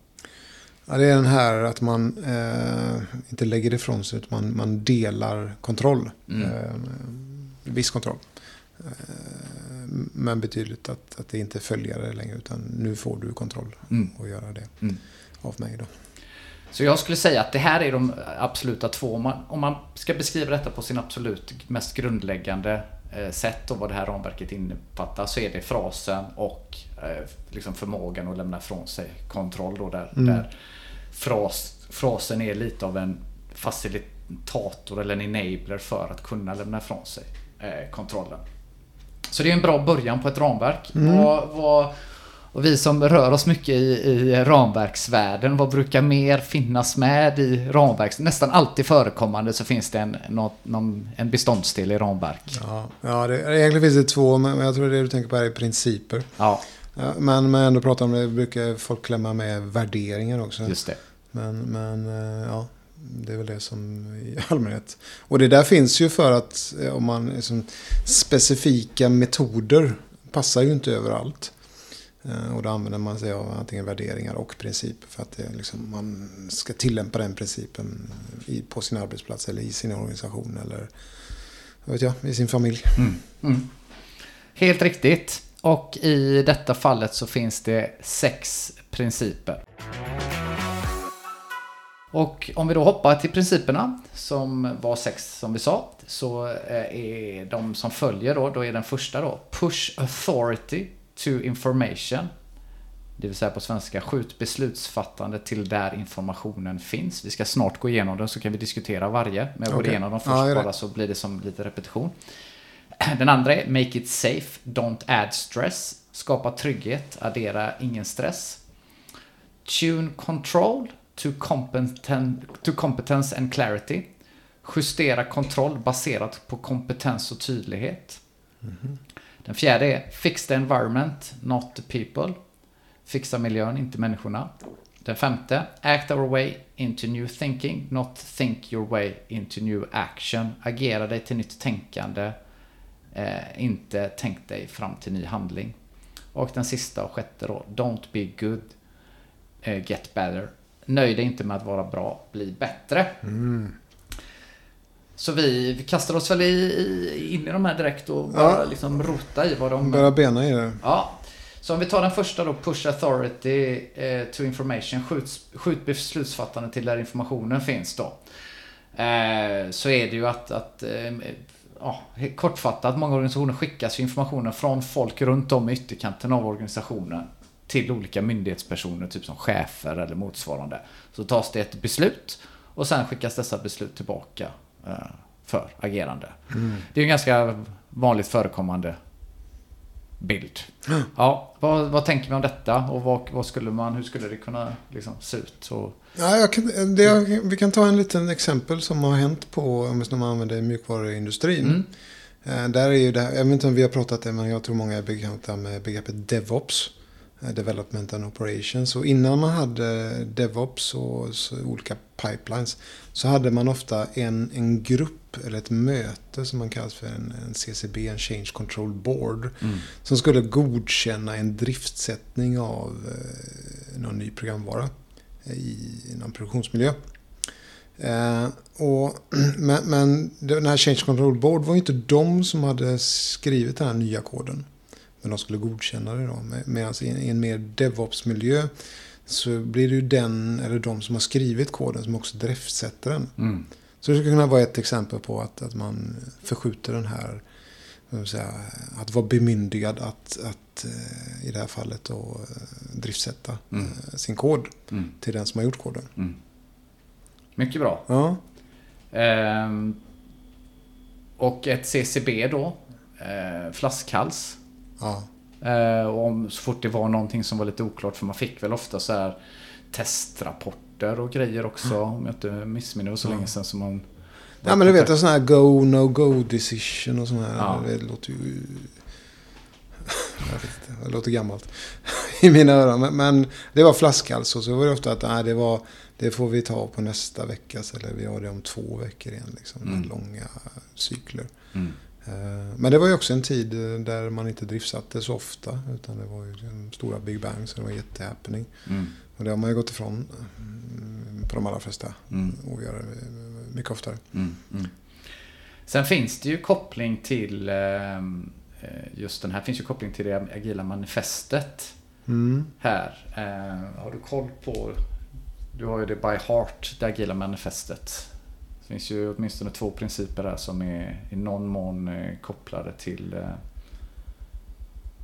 Ja, det är den här att man eh, inte lägger ifrån sig utan man, man delar kontroll. Eh, viss kontroll. Eh, men betydligt att, att det inte följer det längre utan nu får du kontroll Mm. och göra det Mm. av mig då. Så jag skulle säga att det här är de absoluta två. Om man, om man ska beskriva detta på sin absolut mest grundläggande eh, sätt och vad det här ramverket innefattar så är det frasen och eh, liksom förmågan att lämna ifrån sig kontroll. Då, där, där fras, frasen är lite av en facilitator eller en enabler för att kunna lämna ifrån sig eh, kontrollen. Så det är en bra början på ett ramverk. Vad, vad, och vi som rör oss mycket i, i ramverksvärlden, vad brukar mer finnas med i ramverks... Nästan alltid förekommande så finns det en, något, någon, en beståndsdel i ramverk. Ja, ja det, egentligen finns det två men men jag tror det du tänker på här är principer. Ja, Ja, men men ändå pratar om det brukar folk klämma med värderingar också. just det. Men, men eh, ja, det är väl det som i allmänhet. Och det där finns ju för att eh, om man liksom, specifika metoder passar ju inte överallt. Eh, Och då använder man sig av antingen värderingar och principer för att liksom, man ska tillämpa den principen i, på sin arbetsplats eller i sin organisation eller vad vet jag, i sin familj. Mm. Helt riktigt. Och i detta fallet så finns det sex principer. Och om vi då hoppar till principerna, som var sex som vi sa, så eh, är de som följer då, då är den första då, Push authority to information. Det vill säga på svenska, skjut beslutsfattande till där informationen finns. Vi ska snart gå igenom den så kan vi diskutera varje. Men jag går Okej. igenom dem först Ja, bara så blir det som lite repetition. Den andra är Make it safe, don't add stress. Skapa trygghet, addera ingen stress. Tune control to, competen to competence and clarity. Justera kontroll baserat på kompetens och tydlighet. Den fjärde är Fix the environment, not the people. Fixa miljön, inte människorna. Den femte, Act our way into new thinking, not think your way into new action. Agera dig till nytt tänkande, eh, inte tänk dig fram till ny handling. Och den sista och sjätte då, Don't be good, eh, get better. Nöj dig inte med att vara bra, bli bättre. Så vi, vi kastar oss väl i, i, in i de här direkt och bara Ja. liksom rota i vad de... Börja bena i det. Ja. Så om vi tar den första då, push authority eh, to information, skjut, skjut beslutsfattande till där informationen finns då. Eh, så är det ju att, att eh, ja, kortfattat, många organisationer skickas informationen från folk runt om i ytterkanten av organisationen till olika myndighetspersoner, typ som chefer eller motsvarande. Så tas det ett beslut och sen skickas dessa beslut tillbaka eh, för agerande. Det är en ganska vanligt förekommande bild. Ja, vad, vad tänker man om detta och vad, vad skulle man, hur skulle det kunna liksom, se ut? Och, Ja, jag kan, det, vi kan ta en liten exempel som har hänt på, om man använder mjukvaruindustrin. Mm. Eh, Där är ju det här, jag vet inte om vi har pratat det, men jag tror många är bekanta med begreppet DevOps. Eh, Development and Operations. Och innan man hade DevOps och olika pipelines så hade man ofta en, en grupp eller ett möte som man kallar för en, en CCB, en Change Control Board. Som skulle godkänna en driftsättning av eh, någon ny programvara i någon produktionsmiljö. Eh, och, men, men den här Change Control Board var ju inte de som hade skrivit den här nya koden. Men de skulle godkänna det då. Medan i, en mer DevOps-miljö så blir det ju den eller de som har skrivit koden som också driftsätter den. Mm. Så det skulle kunna vara ett exempel på att, att man förskjuter den här säga, att vara bemyndigad att, att eh, i det här fallet då, eh, driftsätta Mm. eh, sin kod Mm. till den som har gjort koden. Mm. Mycket bra. Ja, Ehm, och ett CCB då. Eh, flaskhals. Ja. Eh, och om, så fort det var någonting som var lite oklart. För man fick väl ofta så här testrapporter och grejer också. Om jag inte missminner mig så länge sedan som man... ja men du vet en sån här go, no go decision och sån här. Ja. Det låter ju... Jag vet inte, det låter gammalt i mina öron. Men, men det var flaskhals och så var det ofta att nej, det, var, det får vi ta på nästa vecka. Eller vi har det om två veckor igen. Liksom, Mm. Långa cykler. Mm. Eh, Men det var ju också en tid eh, där man inte driftsatte så ofta. Utan det var ju de stora Big Bang så det var jättehappening. Mm. Och det har man ju gått ifrån mm, på de allra flesta. Mm. Och gör det mycket oftare. Mm. Mm. Sen finns det ju koppling till eh, just den här finns ju koppling till det agila manifestet Mm. här. Eh, har du koll på Du har ju det by heart, det agila manifestet. Det finns ju åtminstone två principer där som är i någon mån eh, kopplade till eh,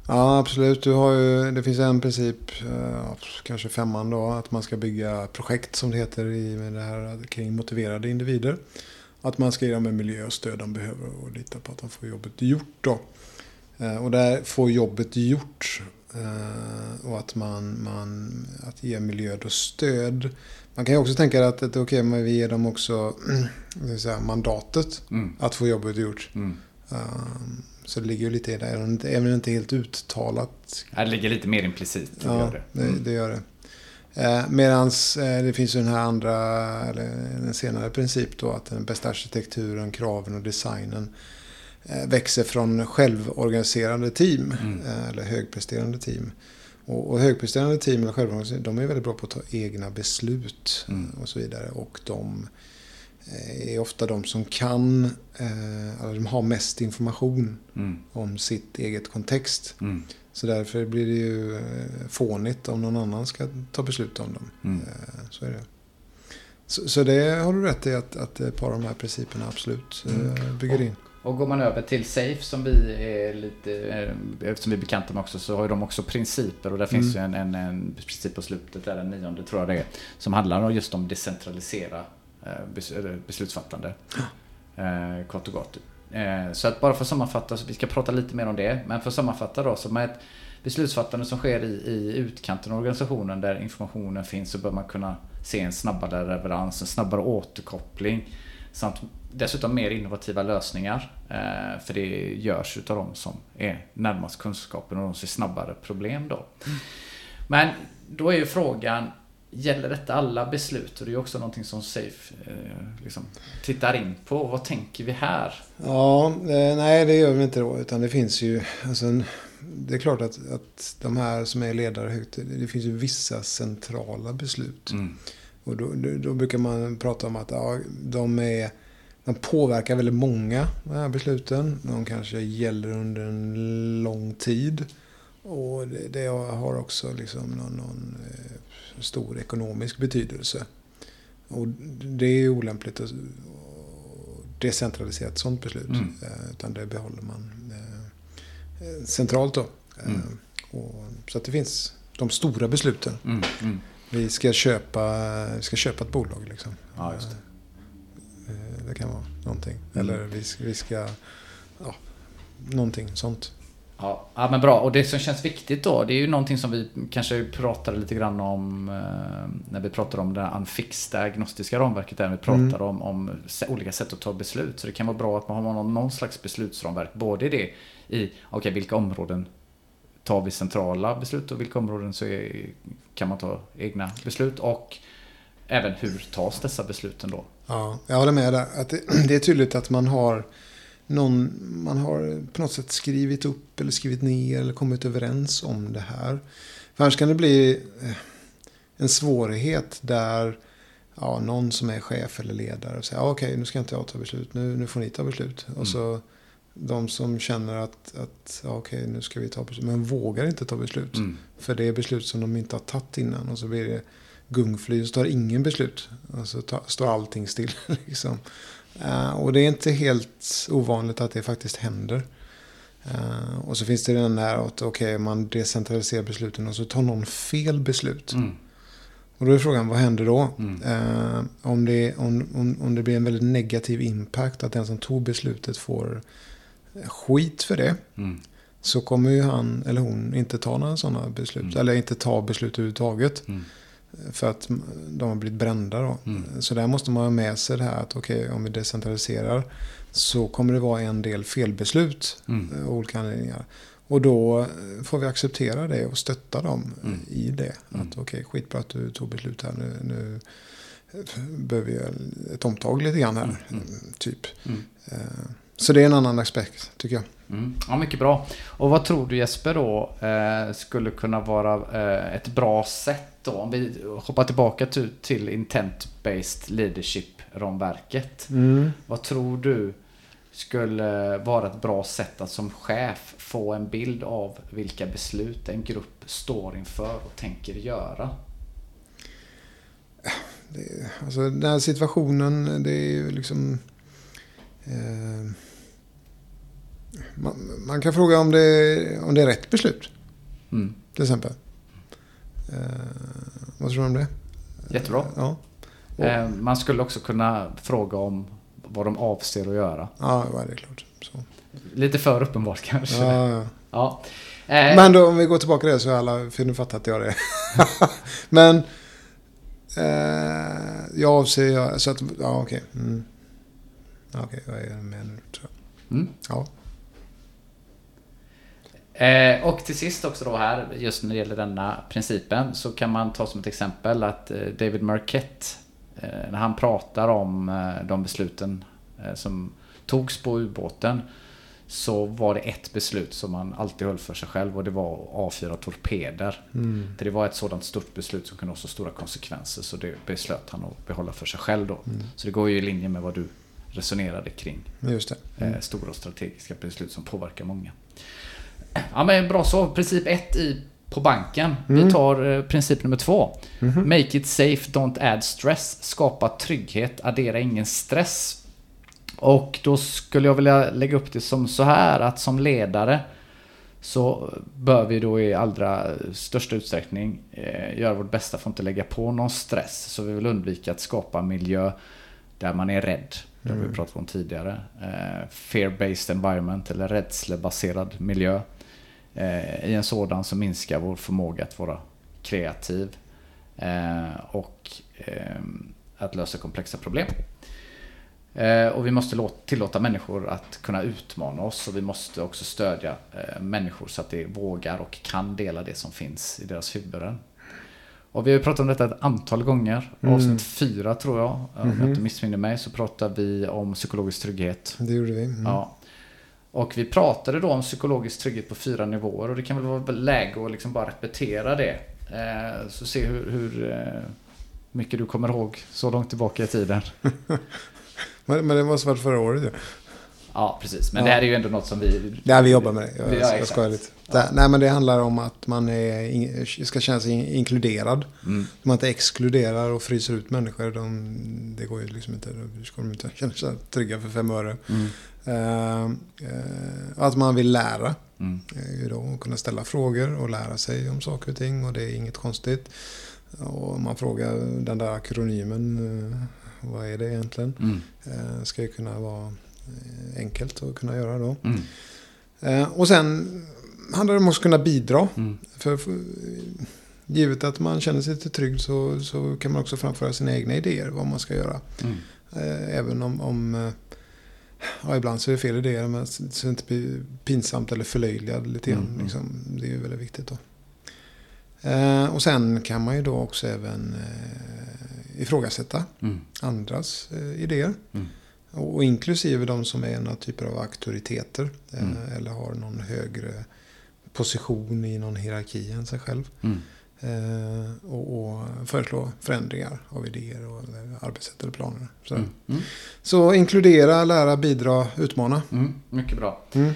Ja, absolut. Du har ju, det finns en princip, eh, kanske femman då, att man ska bygga projekt som det heter i det här kring motiverade individer. Att man ska ge dem en miljö och stöd de behöver och lita på att de får jobbet gjort då. Och där får jobbet gjort och att man, man att ge miljö och stöd. Man kan ju också tänka att det är okej, men vi ger dem också säga, mandatet mm, att få jobbet gjort. mm. Um, Så det ligger ju lite i det, även om det- det inte helt uttalat. Det ligger lite mer implicit. det Ja, gör det. det, Mm. det gör det. Eh, Medan eh, det finns ju den här andra, eller en senare princip då, att den bästa arkitekturen, kraven och designen eh, växer från självorganiserande team, Mm. eh, eller högpresterande team. Och, och högpresterande team eller självorganiserande, de är väldigt bra på att ta egna beslut Mm. och så vidare. Och de eh, är ofta de som kan, eh, eller de har mest information Mm, om sitt eget kontext. mm, Så därför blir det ju eh, fånigt om någon annan ska ta beslut om dem. mm. Eh, Så är det. Så, så det har du rätt i att, att ett par av de här principerna absolut eh, bygger in. Och går man över till Safe som vi är lite, eh, eftersom vi är bekanta med också, så har de också principer och där finns ju en, en, en princip på slutet, där den nionde tror jag det är, som handlar om just om decentralisera eh, beslutsfattande. Eh, kort och gott. Eh, så att bara för att sammanfatta, så vi ska prata lite mer om det, men för att sammanfatta då, så med ett beslutsfattande som sker i, i utkanten av organisationen där informationen finns så bör man kunna se en snabbare leverans, en snabbare återkoppling samt dessutom mer innovativa lösningar. Eh, för det görs utav de som är närmast kunskapen och de ser snabbare problem då. Men då är ju frågan, gäller detta alla beslut? Och det är ju också någonting som Safe eh, liksom, tittar in på. Vad tänker vi här? Ja, eh, nej det gör vi inte då. Utan det finns ju, alltså, det är klart att, att de här som är ledare högt, det finns ju vissa centrala beslut. Mm. Och då, då, då brukar man prata om att ja, de, är, de påverkar väldigt många, de här besluten. De kanske gäller under en lång tid. Och det, det har också liksom någon, någon eh, stor ekonomisk betydelse. Och det är olämpligt att decentralisera ett sådant beslut. Mm. Eh, Utan det behåller man eh, centralt då. Mm. Och, så att det finns de stora besluten. Mm. Mm. Vi ska köpa, vi ska köpa ett bolag liksom. Ja, just det. Eh, Det kan vara någonting. Mm. Eller vi vi ska ja, någonting sånt. Ja, ja, men bra. Och det som känns viktigt då, det är ju någonting som vi kanske pratade lite grann om eh, när vi pratade om det här unfixed agnostiska ramverket där vi pratade om, om se- olika sätt att ta beslut. Så det kan vara bra att man har någon, någon slags beslutsramverk. Både det i, okej, vilka områden tar vi centrala beslut och vilka områden så är, kan man ta egna beslut och även hur tas dessa besluten då? Ja, jag håller med där. Att det, det är tydligt att man har någon, man har på något sätt skrivit upp eller skrivit ner eller kommit överens om det här. För annars kan det bli eh, en svårighet där ja, någon som är chef eller ledare säger ah, okej, okay, nu ska inte jag ta beslut, nu, nu får ni ta beslut. Mm. Och så de som känner att, att ja, okej, okay, nu ska vi ta beslut, men vågar inte ta beslut. Mm. För det är beslut som de inte har tagit innan och så blir det gungfly så tar ingen beslut. Och så tar, står allting still. liksom. uh, och det är inte helt ovanligt att det faktiskt händer. Uh, och så finns det den där att okay, man decentraliserar besluten och så tar någon fel beslut. Mm. Och då är frågan, vad händer då? Mm. Uh, om, det, om, om, om det blir en väldigt negativ impact, att den som tog beslutet får skit för det. Mm. Så kommer ju han eller hon inte ta några sådana beslut. Mm. Eller inte ta beslut överhuvudtaget. Mm. För att de har blivit brända då. Mm. Så där måste man ha med sig det här att okej, okay, om vi decentraliserar så kommer det vara en del felbeslut mm. av olika anledningar. Och då får vi acceptera det och stötta dem mm. i det. Att mm. okej, okay, skitbra att du tog beslut här. Nu, nu behöver vi ett omtag lite grann här. Mm. Typ. Mm. Eh, så det är en annan aspekt tycker jag. Mm. Ja, mycket bra. Och vad tror du Jesper då eh, skulle kunna vara eh, ett bra sätt då? Om vi hoppar tillbaka till, till intent-based leadership-ramverket. Mm. Vad tror du skulle vara ett bra sätt att som chef få en bild av vilka beslut en grupp står inför och tänker göra? Det, alltså den här situationen, det är ju liksom... Eh, man, man, kan fråga om det, om det är rätt beslut. Mm. Till exempel. Eh, vad tror du om det? Jättebra. Ja. Eh, man skulle också kunna fråga om vad de avser att göra. Ja, det är klart. Så. Lite för uppenbart kanske. Ja, ja. ja. Eh. Men då, om vi går tillbaka till det så är alla, för nu fattar inte jag det. Men eh, jag avser, så att, ja okej. Okay. Mm. Okej, okay, jag är med nu tror jag. Mm. Ja. Eh, och till sist också då här, just när det gäller denna principen, så kan man ta som ett exempel att eh, David Marquette, eh, när han pratar om eh, de besluten eh, som togs på ubåten, så var det ett beslut som man alltid höll för sig själv och det var att avfyra torpeder. Mm. Det var ett sådant stort beslut som kunde ha så stora konsekvenser så det beslöt han att behålla för sig själv då. Mm. Så det går ju i linje med vad du resonerade kring. Just det. Mm. stora strategiska beslut som påverkar många. Ja men bra så. Princip 1 i på banken. Mm. Vi tar eh, princip nummer två. Mm. Make it safe, don't add stress. Skapa trygghet, addera ingen stress. Och då skulle jag vilja lägga upp det som så här att som ledare så bör vi då i allra största utsträckning eh, göra vårt bästa för att inte lägga på någon stress. Så vi vill undvika att skapa en miljö där man är rädd. Det har vi mm. pratat om tidigare. Eh, Fear-based environment eller rädslebaserad miljö. Eh, I en sådan så minskar vår förmåga att vara kreativ eh, och eh, att lösa komplexa problem. Och vi måste tillåta människor att kunna utmana oss och vi måste också stödja människor så att de vågar och kan dela det som finns i deras huvuden. Och vi har pratat om detta ett antal gånger. Mm. Avsnitt fyra tror jag, om mm jag mhm. inte missminner mig, så pratade vi om psykologisk trygghet. Det gjorde vi. Mm. Ja. Och vi pratade då om psykologisk trygghet på fyra nivåer och det kan väl vara läge att liksom bara repetera det. Eh, så se hur, hur eh, mycket du kommer ihåg så långt tillbaka i tiden. men, men det måste varit förra året ju. Ja. ja, precis. Men ja. det här är ju ändå något som vi... Ja, vi jobbar med det. Jag, ja, jag skojar lite. Ja. nej, men det handlar om att man är, ska känna sig inkluderad. Mm. Man inte exkluderar och fryser ut människor. De, det går ju liksom inte. Då ska de inte känna sig trygga för fem öre. Mm. Uh, att man vill lära. Mm. Uh, då, kunna ställa frågor och lära sig om saker och ting. Och det är inget konstigt. Och man frågar den där akronymen. Vad är det egentligen? Mm. ska ju kunna vara enkelt att kunna göra då. Mm. och sen handlar det om att kunna bidra. Mm. För, för, givet att man känner sig lite trygg så, så kan man också framföra sina egna idéer vad man ska göra. Mm. även om, om Ja, ibland så är det fel idéer, men så det inte blir pinsamt eller förlöjligad lite grann. Mm, mm. Liksom. Det är ju väldigt viktigt då. Eh, och sen kan man ju då också även eh, ifrågasätta mm. andras eh, idéer. Mm. Och, och, inklusive de som är några typer av auktoriteter. Eh, mm. eller har någon högre position i någon hierarki än sig själv. Eh, och, och föreslå förändringar av idéer och arbetssätt eller planer. Så, Mm. Mm. så inkludera, lära, bidra, utmana. Mm. Mycket bra. Mm.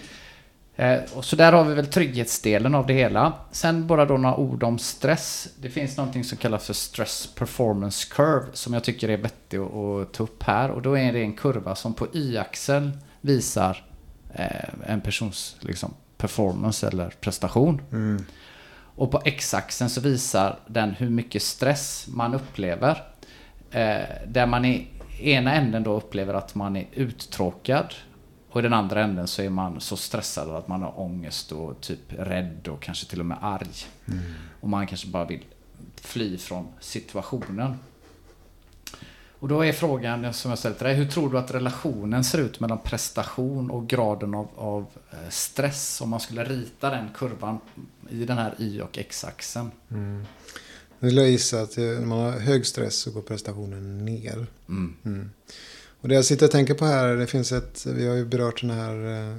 Eh, och så där har vi väl trygghetsdelen av det hela. Sen bara då några ord om stress. Det finns någonting som kallas för stress performance curve som jag tycker är vettigt att, att ta upp här. Och då är det en kurva som på y-axeln visar eh, en persons liksom, performance eller prestation. Mm. Och på x-axeln så visar den hur mycket stress man upplever. Eh, där man i ena änden då upplever att man är uttråkad. Och i den andra änden så är man så stressad att man har ångest och typ rädd och kanske till och med arg. Och man kanske bara vill fly från situationen. Och då är frågan som jag ställt till dig, hur tror du att relationen ser ut mellan prestation och graden av, av eh, stress? Om man skulle rita den kurvan i den här y och x-axeln. Nu vill jag gissa att eh, när man har hög stress så går prestationen ner. Mm. Mm. Och det jag sitter och tänker på här, det finns ett, vi har ju berört den här,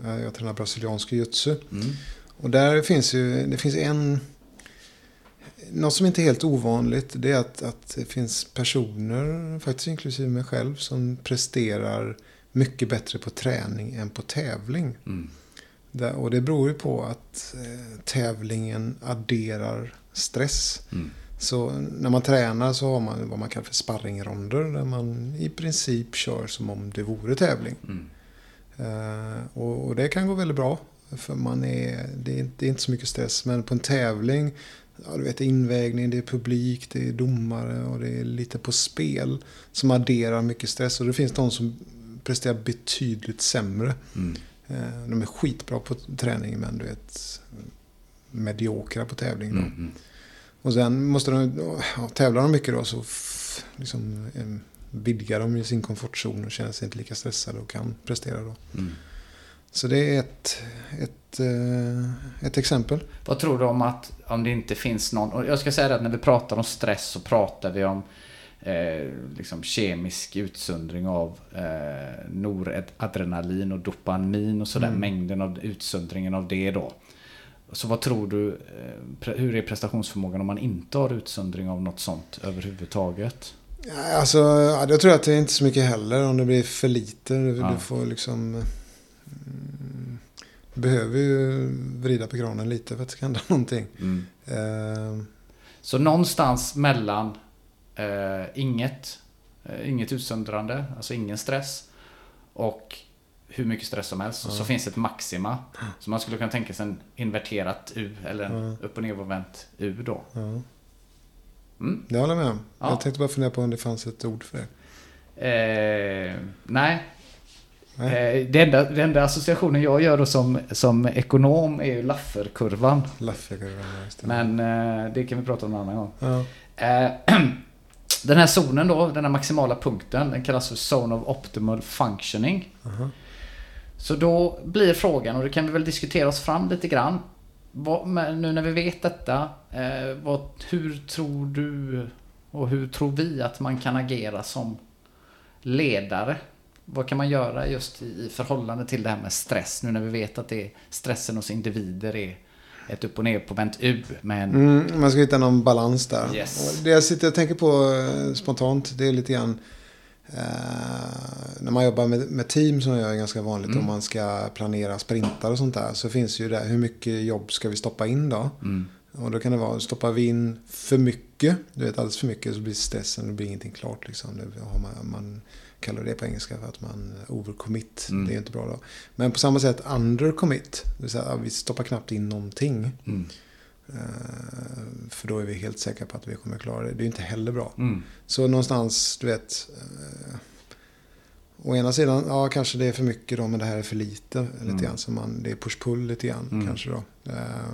eh, jag tränar brasiliansk jiu-jitsu. Mm. Och där finns ju, det finns en, något som inte är helt ovanligt, det är att, att det finns personer, faktiskt inklusive mig själv, som presterar mycket bättre på träning än på tävling. Mm. Och det beror ju på att eh, tävlingen adderar stress. Mm. Så när man tränar så har man vad man kallar för sparringronder. Där man i princip kör som om det vore tävling. Mm. Eh, och, och det kan gå väldigt bra. För man är, det, är, det är inte så mycket stress. Men på en tävling, ja, du vet invägning, det är publik, det är domare och det är lite på spel. Som adderar mycket stress. Och det finns de som presterar betydligt sämre. Mm. Eh, de är skitbra på träning men du vet mediokra på tävling. Mm. Och sen måste de, ja, tävlar de mycket då så liksom, eh, vidgar de ju sin komfortzon och känner sig inte lika stressade och kan prestera då. Mm. Så det är ett, ett, eh, ett exempel. Vad tror du om att om det inte finns någon, och jag ska säga det att när vi pratar om stress så pratar vi om eh, liksom kemisk utsöndring av eh, noradrenalin och dopamin och sådär, Mm. mängden av utsöndringen av det då. Så vad tror du, eh, hur är prestationsförmågan om man inte har utsöndring av något sånt överhuvudtaget? Alltså, ja, jag tror att det är inte så mycket heller om det blir för lite. Du, Ja. du får liksom... mm, Du behöver ju vrida på kranen lite för att det ska hända någonting. Mm. Eh, Så någonstans mellan eh, inget, eh, inget utsöndrande, alltså ingen stress och hur mycket stress som helst. Så finns ett maxima. Så man skulle kunna tänka sig en inverterat U eller en Ja. upp och nervänt U då. ja, Mm. det håller jag med om. Ja. Jag tänkte bara fundera på om det fanns ett ord för det. Eh, nej. Nej. Eh, det, enda, den enda associationen jag gör då som, som ekonom är ju Lafferkurvan. Lafferkurvan, just det. Men eh, det kan vi prata om en annan gång. Ja. Den här zonen då, den här maximala punkten, den kallas för Zone of Optimal Functioning. aha. Så då blir frågan, och det kan vi väl diskutera oss fram lite grann. Vad, nu när vi vet detta, eh, vad, hur tror du och hur tror vi att man kan agera som ledare? Vad kan man göra just i, i förhållande till det här med stress? Nu när vi vet att det är stressen hos individer är ett upp och ner på vänt U. Men Mm, man ska hitta någon balans där. Yes. Det jag sitter och tänker på eh, spontant, det är lite grann eh, när man jobbar med, med team som jag gör ganska vanligt Mm. om man ska planera sprintar och sånt där. Så finns ju det, hur mycket jobb ska vi stoppa in då? mm, Och då kan det vara, stoppar vi in för mycket, du vet alldeles för mycket så blir stressen, det blir ingenting klart liksom. Det har man, man kallar det på engelska för att man overcommit. Mm. Det är inte bra då. Men på samma sätt undercommit, det vill säga att vi stoppar knappt in någonting. mm, Eh, För då är vi helt säkra på att vi kommer klara det. Det är inte heller bra. mm, Så någonstans, du vet. Eh, å ena sidan, ja kanske det är för mycket då, men det här är för lite. Mm. Lite grann, så man, det är push-pull lite grann Mm. kanske då. Eh,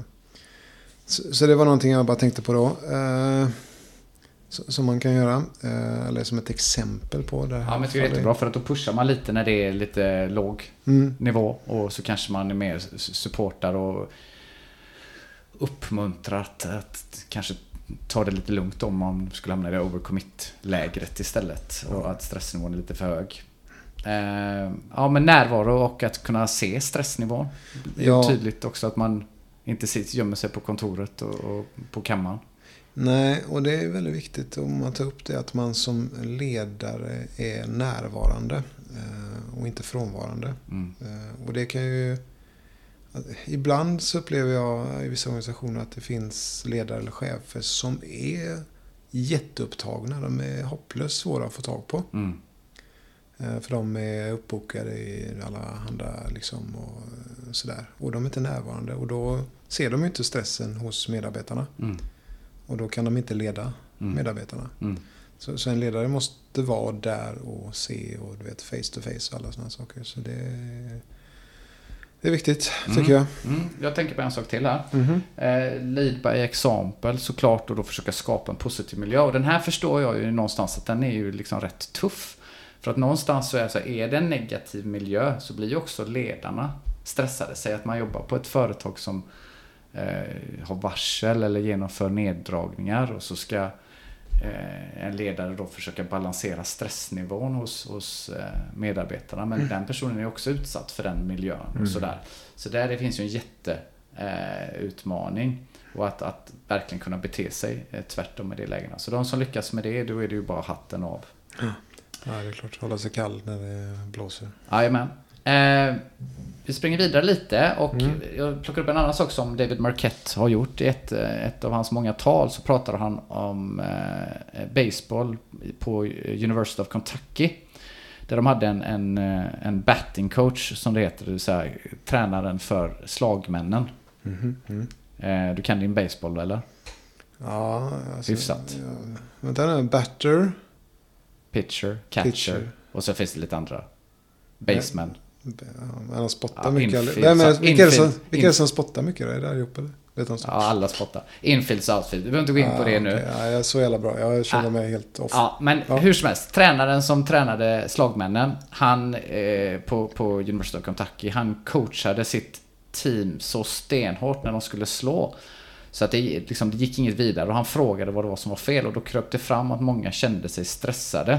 så, så det var någonting jag bara tänkte på då. Som man kan göra. Eh, eller som ett exempel på det här. Ja, men jag tycker det är jättebra för att då pushar man lite när det är lite låg Mm. nivå och så kanske man är mer supportar och uppmuntrar att, att kanske ta det lite lugnt om man skulle hamna i det overcommit-lägret istället och att stressnivån är lite för hög. Eh, ja, men närvaro och att kunna se stressnivån. Det är Ja. tydligt också att man inte sitter, gömmer sig på kontoret och, och på kammaren. Nej, och det är väldigt viktigt om man tar upp det att man som ledare är närvarande eh, och inte frånvarande. Mm. Eh, och det kan ju... Ibland så upplever jag i vissa organisationer att det finns ledare eller chefer som är jätteupptagna. De är hopplöst svåra att få tag på. Mm. Eh, För de är uppbokade i alla andra liksom och sådär. Och de är inte närvarande. Och då ser de ju inte stressen hos medarbetarna. Mm. Och då kan de inte leda Mm. medarbetarna. Mm. Så, så en ledare måste vara där och se och du vet face to face och alla sådana saker. Så det, det är viktigt Mm. tycker jag. Mm. Jag tänker på en sak till här. Mhm. Eh, lead by example såklart och då försöka skapa en positiv miljö. Och den här förstår jag ju någonstans att den är ju liksom rätt tuff. För att någonstans så är så är det en negativ miljö så blir ju också ledarna stressade. Säg att man jobbar på ett företag som eh, har varsel eller genomför neddragningar och så ska eh, en ledare då försöka balansera stressnivån hos, hos eh, medarbetarna. Men den personen är också utsatt för den miljön och sådär. Så där det finns ju en jätteutmaning. Utmaning. och att, att verkligen kunna bete sig tvärtom i det lägena. Så de som lyckas med det, då är det ju bara hatten av. Ja, det är klart. Hålla sig kall när det blåser. Jajamän. Eh, vi springer vidare lite och Mm. jag plockar upp en annan sak som David Marquette har gjort. I ett, eh, ett av hans många tal så pratar han om eh, baseball på University of Kentucky. Där de hade en, en, eh, en batting coach som det heter, det vill säga tränaren för slagmännen. Mhm, mm. Eh, du kan din baseball eller? Ja, alltså, Hyfsat. Ja. Vänta nu. Batter. Pitcher, catcher Pitcher. och så finns det lite andra. Baseman. Men han spottar Ja, mycket. infield, är, så- vilka, är det som, vilka är det som spottar mycket? då? Är det allihop eller? Vet de Ja, alla spottar. Infields outfield. Vi behöver inte gå in på Ah, det nu. okej. Ja, jag är så jävla bra. Jag känner Ah. mig helt off. Ja, men Ja. hur som helst. Tränaren som tränade slagmännen, han eh, på, på University of Kentucky, han coachade sitt team så stenhårt när de skulle slå. Så att det, liksom, det gick inget vidare och han frågade vad det var som var fel och då kröp det fram att många kände sig stressade.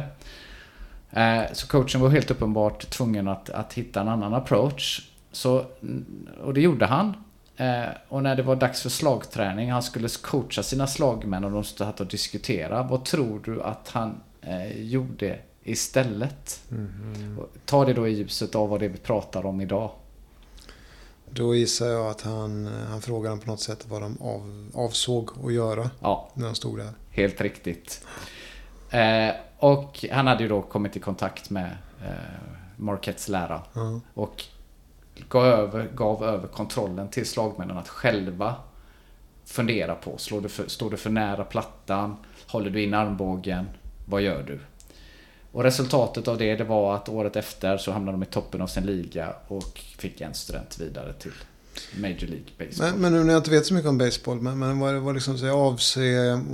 Eh, så coachen var helt uppenbart tvungen att, att hitta en annan approach. Så, och det gjorde han. Eh, och när det var dags för slagträning, han skulle coacha sina slagmän och de satt och diskutera. Vad tror du att han eh, gjorde istället? Och Ta det då i ljuset av vad det är vi pratar om idag. Då gissar jag att han, han frågade på något sätt vad de av, avsåg att göra Ja, när de stod där. helt riktigt. Eh, och han hade ju då kommit i kontakt med eh, Marquettes lära. Ja. Och gav över, gav över kontrollen till slagmännen att själva fundera på. Slår du för, står du för nära plattan? Håller du in armbågen? Vad gör du? Och resultatet av det, det var att året efter så hamnade de i toppen av sin liga och fick en student vidare till Major League Baseball. Men, men nu när jag inte vet så mycket om baseball, men, men vad, vad liksom så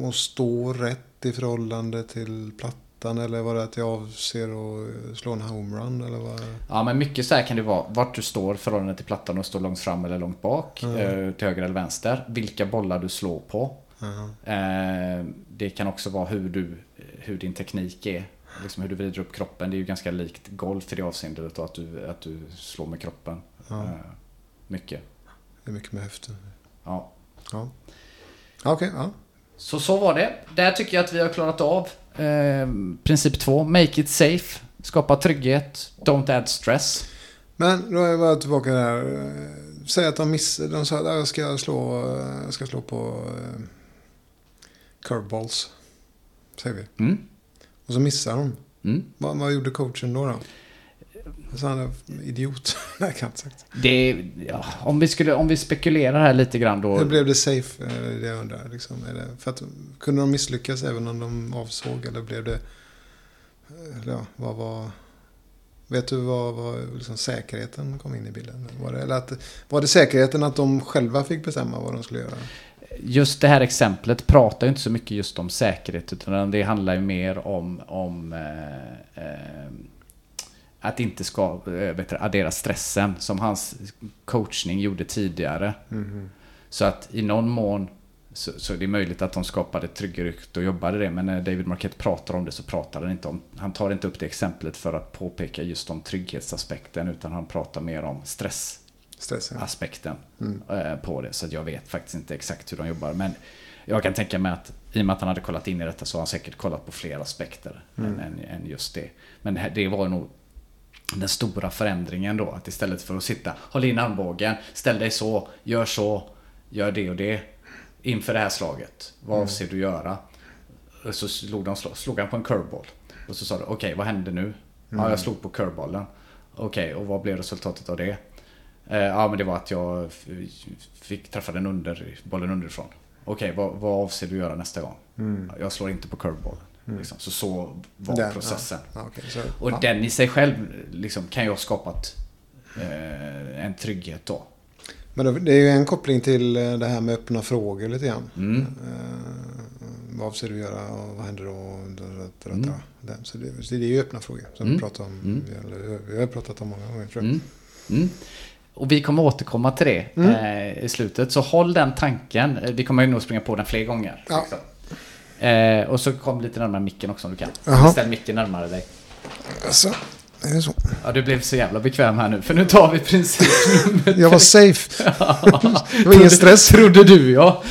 att stå rätt i förhållande till plattan? Eller var det att jag avser att slå en homerun? Eller vad? Ja, men mycket så här kan det vara. Vart du står förhållande till plattan och står långt fram eller långt bak. Mm. eh, Till höger eller vänster. Vilka bollar du slår på. Eh, Det kan också vara hur, du, hur din teknik är. Liksom hur du vrider upp kroppen. Det är ju ganska likt golf i det avseendet. Att, du, att du slår med kroppen. Eh, Mycket. Det är mycket med höften. Ja. Ja. Okej, ja. Så så var det. Där tycker jag att vi har klarat av eh, princip två. Make it safe. Skapa trygghet. Don't add stress. Men då är jag bara tillbaka där. Eh, Säg att de missar. De sa att jag ska slå, eh, jag ska slå på curveballs. Säger vi. Mm. Och så missar de. Mm. Vad, vad gjorde coachen då? då? Så han är idiot. Nej, kan sagt. Det, ja, om, vi skulle, om vi spekulerar här lite grann då. Hur blev det safe? eh, Det jag undrar. Liksom. Det, för att, kunde de misslyckas även om de avsåg? Eller blev det... eller Ja, vad var... Vet du vad, vad liksom säkerheten kom in i bilden? Var det, eller att, var det säkerheten att de själva fick bestämma vad de skulle göra? Just det här exemplet pratar ju inte så mycket just om säkerhet utan det handlar ju mer om, om eh, eh, att inte ska eh, vet addera stressen som hans coachning gjorde tidigare. Så att i någon mån så, så är det möjligt att de skapade ett tryggare rykte och jobbade det. Men när David Marquette pratar om det så pratar han inte om... Han tar inte upp det exemplet för att påpeka just om trygghetsaspekten utan han pratar mer om stress Stressen. aspekten Mm. eh, på det. Så jag vet faktiskt inte exakt hur de jobbar. Men Jag kan tänka mig att i och med att han hade kollat in i detta så har han säkert kollat på fler aspekter Mm. än, än, än just det. Men det var nog den stora förändringen då. Att istället för att sitta, håll in armbågen, ställ dig så, gör så, gör det och det. Inför det här slaget, vad Mm. avser du göra? Och så slog, de, slog han på en curveball. Och så sa du, okej vad hände nu? Ja, Mm. jag slog på curveballen. Okej, och vad blev resultatet av det? Eh, ja, men det var att jag fick träffa den under, bollen underifrån. Okej, vad, vad avser du göra nästa gång? Jag slår inte på curveballen. Liksom. Så så var Mm. Den, processen. Ja, okej, så, Och ja. den i sig själv liksom, kan ju ha skapat eh, en trygghet då. Men det- är ju en koppling till eh, det här med öppna frågor lite grann. Mm. Eh, vad avser du göra och vad händer då? Mm. Så, det, det är ju öppna frågor som Mm. vi pratar om. Mm. Vi har pratat om många gånger tror jag. Mm. Mm. Och vi kommer återkomma till det Mm. eh, i slutet. Så håll den tanken. Vi kommer ju nog springa på den fler gånger. Ja. Eh, och så kom lite närmare micken också om du kan. Jaha. Ställ micken närmare dig. Alltså, är det så? Ja, du blev så jävla bekväm här nu. För nu tar vi princip nummer Jag var safe. Det var ingen stress. Trodde du ja.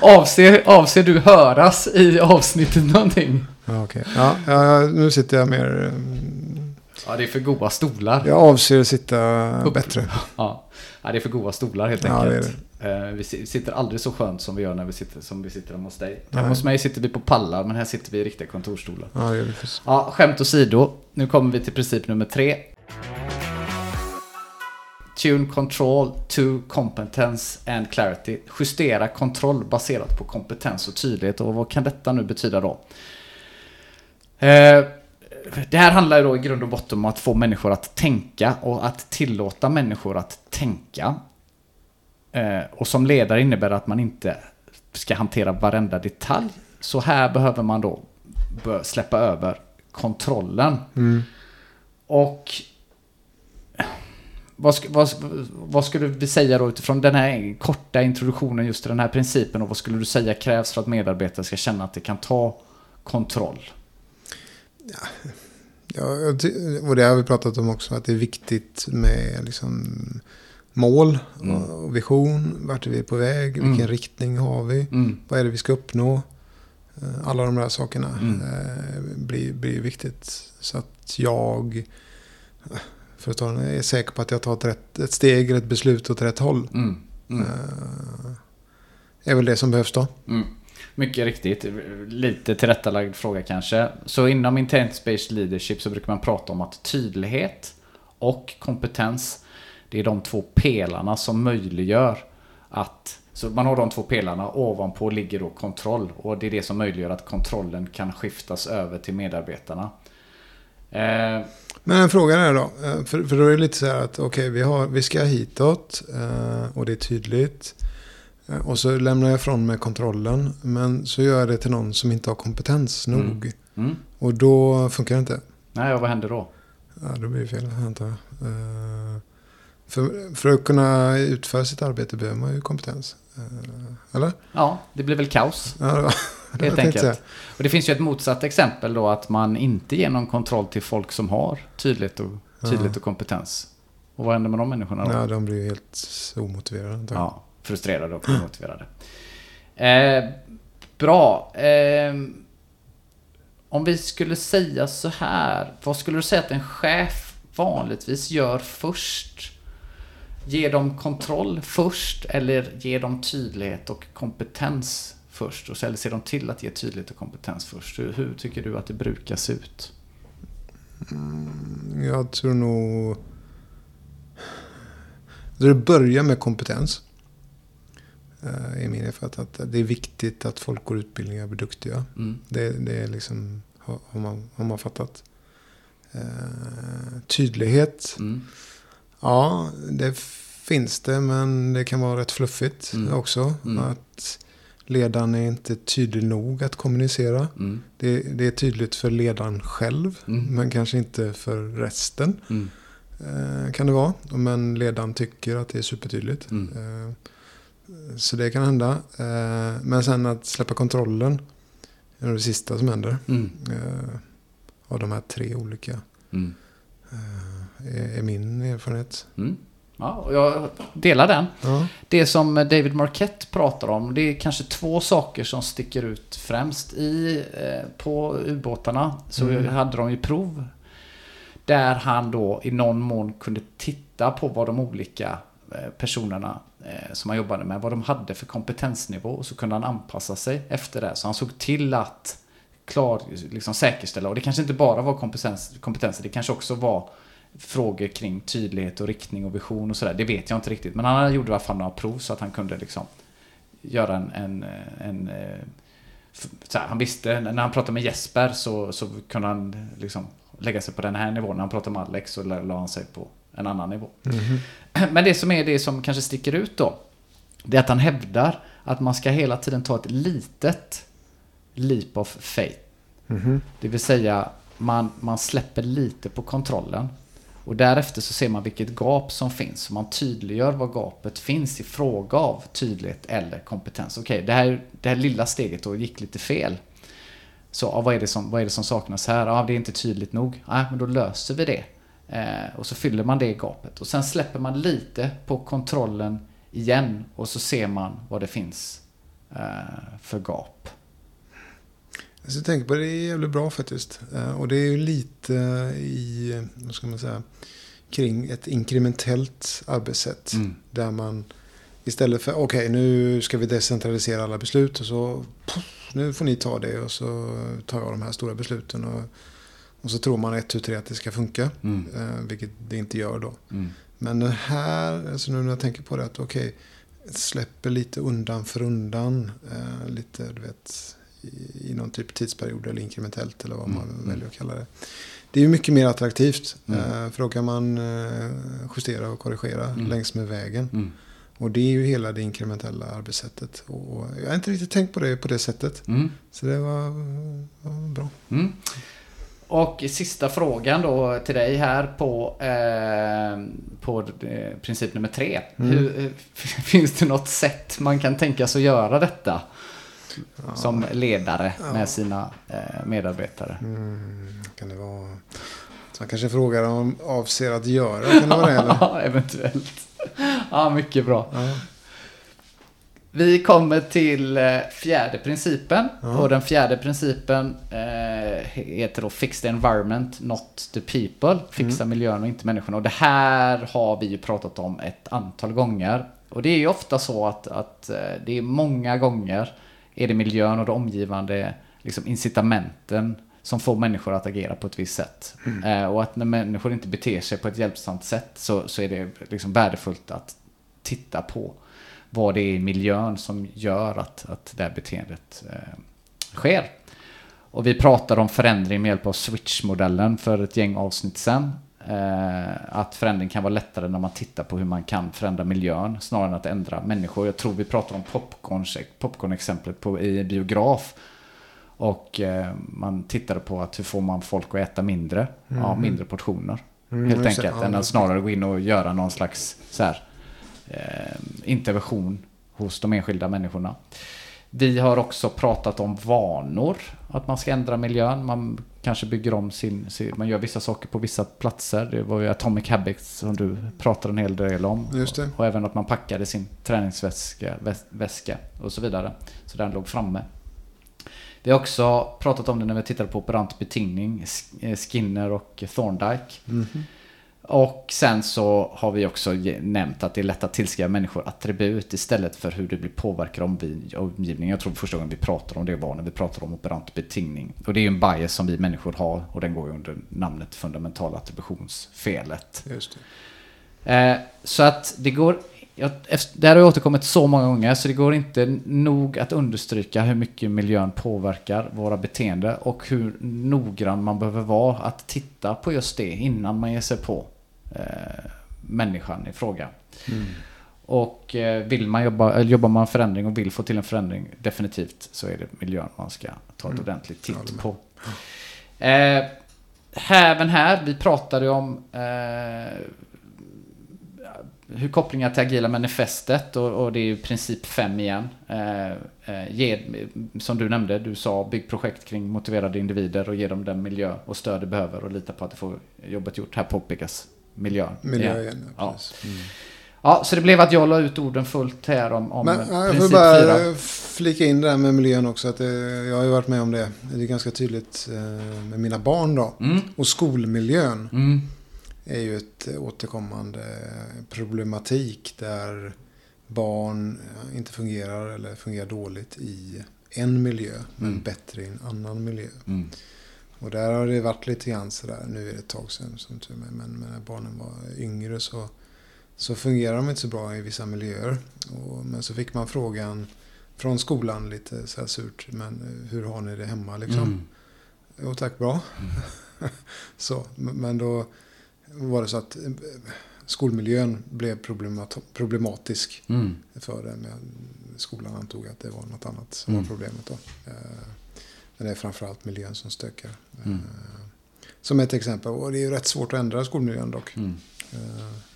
Avser, avser du höras i avsnittet någonting? Ja, okej. ja, ja, nu sitter jag mer... mm, Ja, det är för goda stolar. Jag avser att sitta Upp. bättre. Ja. ja, det är för goda stolar helt Ja, det är enkelt. Eh, Vi si- sitter aldrig så skönt som vi gör när vi sitter, som vi sitter hemma hos dig. Hemma hos mig sitter vi på pallar, men här sitter vi i riktiga kontorsstolar. Ja. Ja, skämt åsido. Nu kommer vi till princip nummer tre. Tune control to competence and clarity. Justera kontroll baserat på kompetens och tydlighet. Och vad kan detta nu betyda då? Eh, det här handlar ju då i grund och botten om att få människor att tänka och att tillåta människor att tänka. Eh, och som ledare innebär det att man inte ska hantera varenda detalj. Så här behöver man då släppa över kontrollen. Mm. Och vad, vad, vad skulle vi säga då utifrån den här korta introduktionen just till den här principen och vad skulle du säga krävs för att medarbetare ska känna att de kan ta kontroll? Ja, ty- och det har vi pratat om också, att det är viktigt med liksom mål Mm. och vision. Vart är vi på väg? Mm. Vilken riktning har vi? Mm. Vad är det vi ska uppnå? Eh, Alla de där sakerna Mm. eh, blir, blir viktigt. Så att jag, för att ta den, är säker på att jag tar ett, rätt, ett steg ett beslut åt rätt håll. Mm. Mm. Eh, är väl det som behövs då. Mm. Mycket riktigt. Lite tillrättalagd fråga kanske. Så inom intent-based leadership så brukar man prata om att tydlighet och kompetens det är de två pelarna som möjliggör att så man har de två pelarna, ovanpå ligger då kontroll och det är det som möjliggör att kontrollen kan skiftas över till medarbetarna. Eh, Men en fråga är då, eh, för, för då är det lite så här att okej, vi, har, vi ska hitåt eh, och det är tydligt. Och så lämnar jag ifrån mig kontrollen, men så gör jag det till någon som inte har kompetens Mm. nog. mm. Och då funkar det inte. Nej, och vad händer då? Ja, då blir det fel, antar jag. För, för att kunna utföra sitt arbete behöver man ju kompetens. Eh, Eller? Ja, det blir väl kaos. Ja, det var, det Helt jag enkelt. Och det finns ju ett motsatt exempel då att man inte ger någon kontroll till folk som har tydlighet och, tydlighet Ja. och kompetens. Och vad händer med de människorna då? Ja, de blir ju helt omotiverade. jag. Ja, frustrerade och omotiverade. Eh, bra. Eh, om vi skulle säga så här. Vad skulle du säga att en chef vanligtvis gör först? Ger dem kontroll först eller ger dem tydlighet och kompetens först? Och Eller ser de till att ge tydlighet och kompetens först? Hur, hur tycker du att det brukar se ut? Jag tror nog... Det börjar med kompetens. I min erfarenhet att det är viktigt att folk går utbildningar och blir duktiga. Mm. Det, det är liksom, har man, har man fattat. Eh, tydlighet. Mm. Ja, det finns det, men det kan vara rätt fluffigt Mm. också. Mm. Att ledaren är inte tydlig nog att kommunicera. Mm. Det, det är tydligt för ledaren själv, Mm. men kanske inte för resten. Mm. Eh, kan det vara. Men ledaren tycker att det är supertydligt. Mm. Eh, så det kan hända. Eh, men sen att släppa kontrollen är det sista som händer. Eh, av de här tre olika. Mm. Eh, är, min erfarenhet. Mm. Ja, jag delar den. Ja. Det som David Marquette pratar om, det är kanske två saker som sticker ut främst. I, eh, på ubåtarna så Mm. hade de ju prov där han då i någon mån kunde titta på vad de olika eh, personerna eh, som han jobbade med, vad de hade för kompetensnivå och så kunde han anpassa sig efter det. Så han såg till att klar, liksom säkerställa, och det kanske inte bara var kompetens, kompetenser, det kanske också var frågor kring tydlighet och riktning och vision och sådär. Det vet jag inte riktigt. Men han gjorde i alla fall några prov så att han kunde liksom göra en... en, en eh, här, han visste, när han pratade med Jesper så, så kunde han liksom lägga sig på den här nivån. När han pratade med Alex så la han sig på en annan nivå. Mhm. Men det som är det som kanske sticker ut då. Det är att han hävdar att man ska hela tiden ta ett litet leap of faith. Mhm. Det vill säga man, man släpper lite på kontrollen. Och därefter så ser man vilket gap som finns. Och man tydliggör vad gapet finns i fråga av tydlighet eller kompetens. Okej, det, här, det här lilla steget då gick lite fel. Så ja, vad, är det som, vad är det som saknas här? Ja, det är inte tydligt nog. Nej, men då löser vi det. Eh, och så fyller man det gapet. Och sen släpper man lite på kontrollen igen. Och så ser man vad det finns eh, för gap. Alltså, jag tänker på det, det är jävligt bra faktiskt. Eh, Och det är ju lite i, vad ska man säga, kring ett inkrementellt arbetssätt. Mm. Där man istället för, okej nu ska vi decentralisera alla beslut och så, puff, nu får ni ta det och så tar jag de här stora besluten. Och, och så tror man ett, tu, tre att det ska funka. Mm. eh, Vilket det inte gör då. Mm. Men det här, alltså nu när jag tänker på det, att okej, släpper lite undan för undan. Eh, lite, du vet, i, någon typ tidsperiod eller inkrementellt eller vad man Mm, mm. väljer att kalla det. Det är mycket mer attraktivt. Mm. Eh, för då kan man eh, justera och korrigera Mm. längs med vägen. Mm. Och det är ju hela det inkrementella arbetssättet. Och jag har inte riktigt tänkt på det på det sättet. Mm. Så det var, var bra. Och sista frågan då till dig här på, eh, på eh, princip nummer tre. Hur, finns det något sätt man kan tänka sig att göra detta Ja. som ledare Ja. med sina eh, medarbetare? Mm, kan det vara... Så han kanske frågar om avser att göra. Kan det vara det eller? Ja, eventuellt. Ja, mycket bra. Ja. Vi kommer till eh, fjärde principen. Ja. Och den fjärde principen eh, heter då Fix the environment, not the people. Fixa miljön och inte människorna. Och det här har vi ju pratat om ett antal gånger. Och det är ju ofta så att, att eh, det är många gånger är det miljön och de omgivande liksom, incitamenten som får människor att agera på ett visst sätt. Eh, och att när människor inte beter sig på ett hjälpsamt sätt så, så är det liksom värdefullt att titta på vad det är i miljön som gör att, att det här beteendet eh, sker. Och vi pratade om förändring med hjälp av switch-modellen för ett gäng avsnitt sen. Eh, att förändring kan vara lättare när man tittar på hur man kan förändra miljön snarare än att ändra människor. Jag tror vi pratar om popcorn, popcorn-exemplet på, i biograf. Och eh, man tittade på att hur får man folk att äta mindre? Ja, mindre portioner. Mm, helt enkelt. Än att snarare gå in och göra någon slags så här, eh, intervention hos de enskilda människorna. Vi har också pratat om vanor. Att man ska ändra miljön. Man kanske bygger om sin, sin... Man gör vissa saker på vissa platser. Det var ju Atomic Habits som du pratade en hel del om. Just det. Och även att man packade sin träningsväska väs- väska och så vidare. Så den låg framme. Vi har också pratat om det när vi tittade på operant betingning. Eh, Skinner och Thorndike. Mhm. Och sen så har vi också nämnt att det är lätt att tillskriva människor attribut istället för hur det blir påverkade av omgi- omgivningen. Jag tror första gången vi pratade om det var när vi pratade om operant betingning. Och det är ju en bias som vi människor har och den går ju under namnet fundamentala attributionsfelet. Just. Eh, så att det går... Jag, det här har jag återkommit så många gånger så det går inte nog att understryka hur mycket miljön påverkar våra beteende och hur noggrann man behöver vara att titta på just det innan man ger sig på människan i fråga. Mm. Och eh, vill man jobba, eller jobbar man förändring och vill få till en förändring definitivt så är det miljön man ska ta ett Mm. ordentligt titt på. Eh, även här, vi pratade om eh, hur kopplingar till agila manifestet och, och det är ju princip 5 igen. Eh, eh, ge, som du nämnde, du sa bygg projekt kring motiverade individer och ge dem den miljö och stöd de behöver och lita på att de får jobbet gjort. Här påpekas miljön. Miljö igen. igen, Ja. precis. Mm. Ja, så det blev att jag la ut orden fullt här om, om Men ja, jag får princip bara fyra. flika in det där med miljön också. Att det, jag har ju varit med om det. Det är ganska tydligt eh, med mina barn då. Mm. Och skolmiljön Mm. är ju ett återkommande problematik där barn eh, inte fungerar eller fungerar dåligt i en miljö men Mm. bättre i en annan miljö. Mm. Och där har det varit lite grann sådär, nu är det ett tag sedan som tur är, men, men när barnen var yngre så, så fungerar de inte så bra i vissa miljöer. Och, men så fick man frågan från skolan lite så här surt, men eh, hur har ni det hemma liksom? Mm. Jo tack, bra. så, men då var det så att eh, skolmiljön blev problemat- problematisk Mm. för det. Men skolan antog att det var något annat som Mm. var problemet då. Men det är framförallt miljön som stökar. Mm. Eh, Som ett exempel. Och det är ju rätt svårt att ändra skolmiljön dock. Mm. Eh,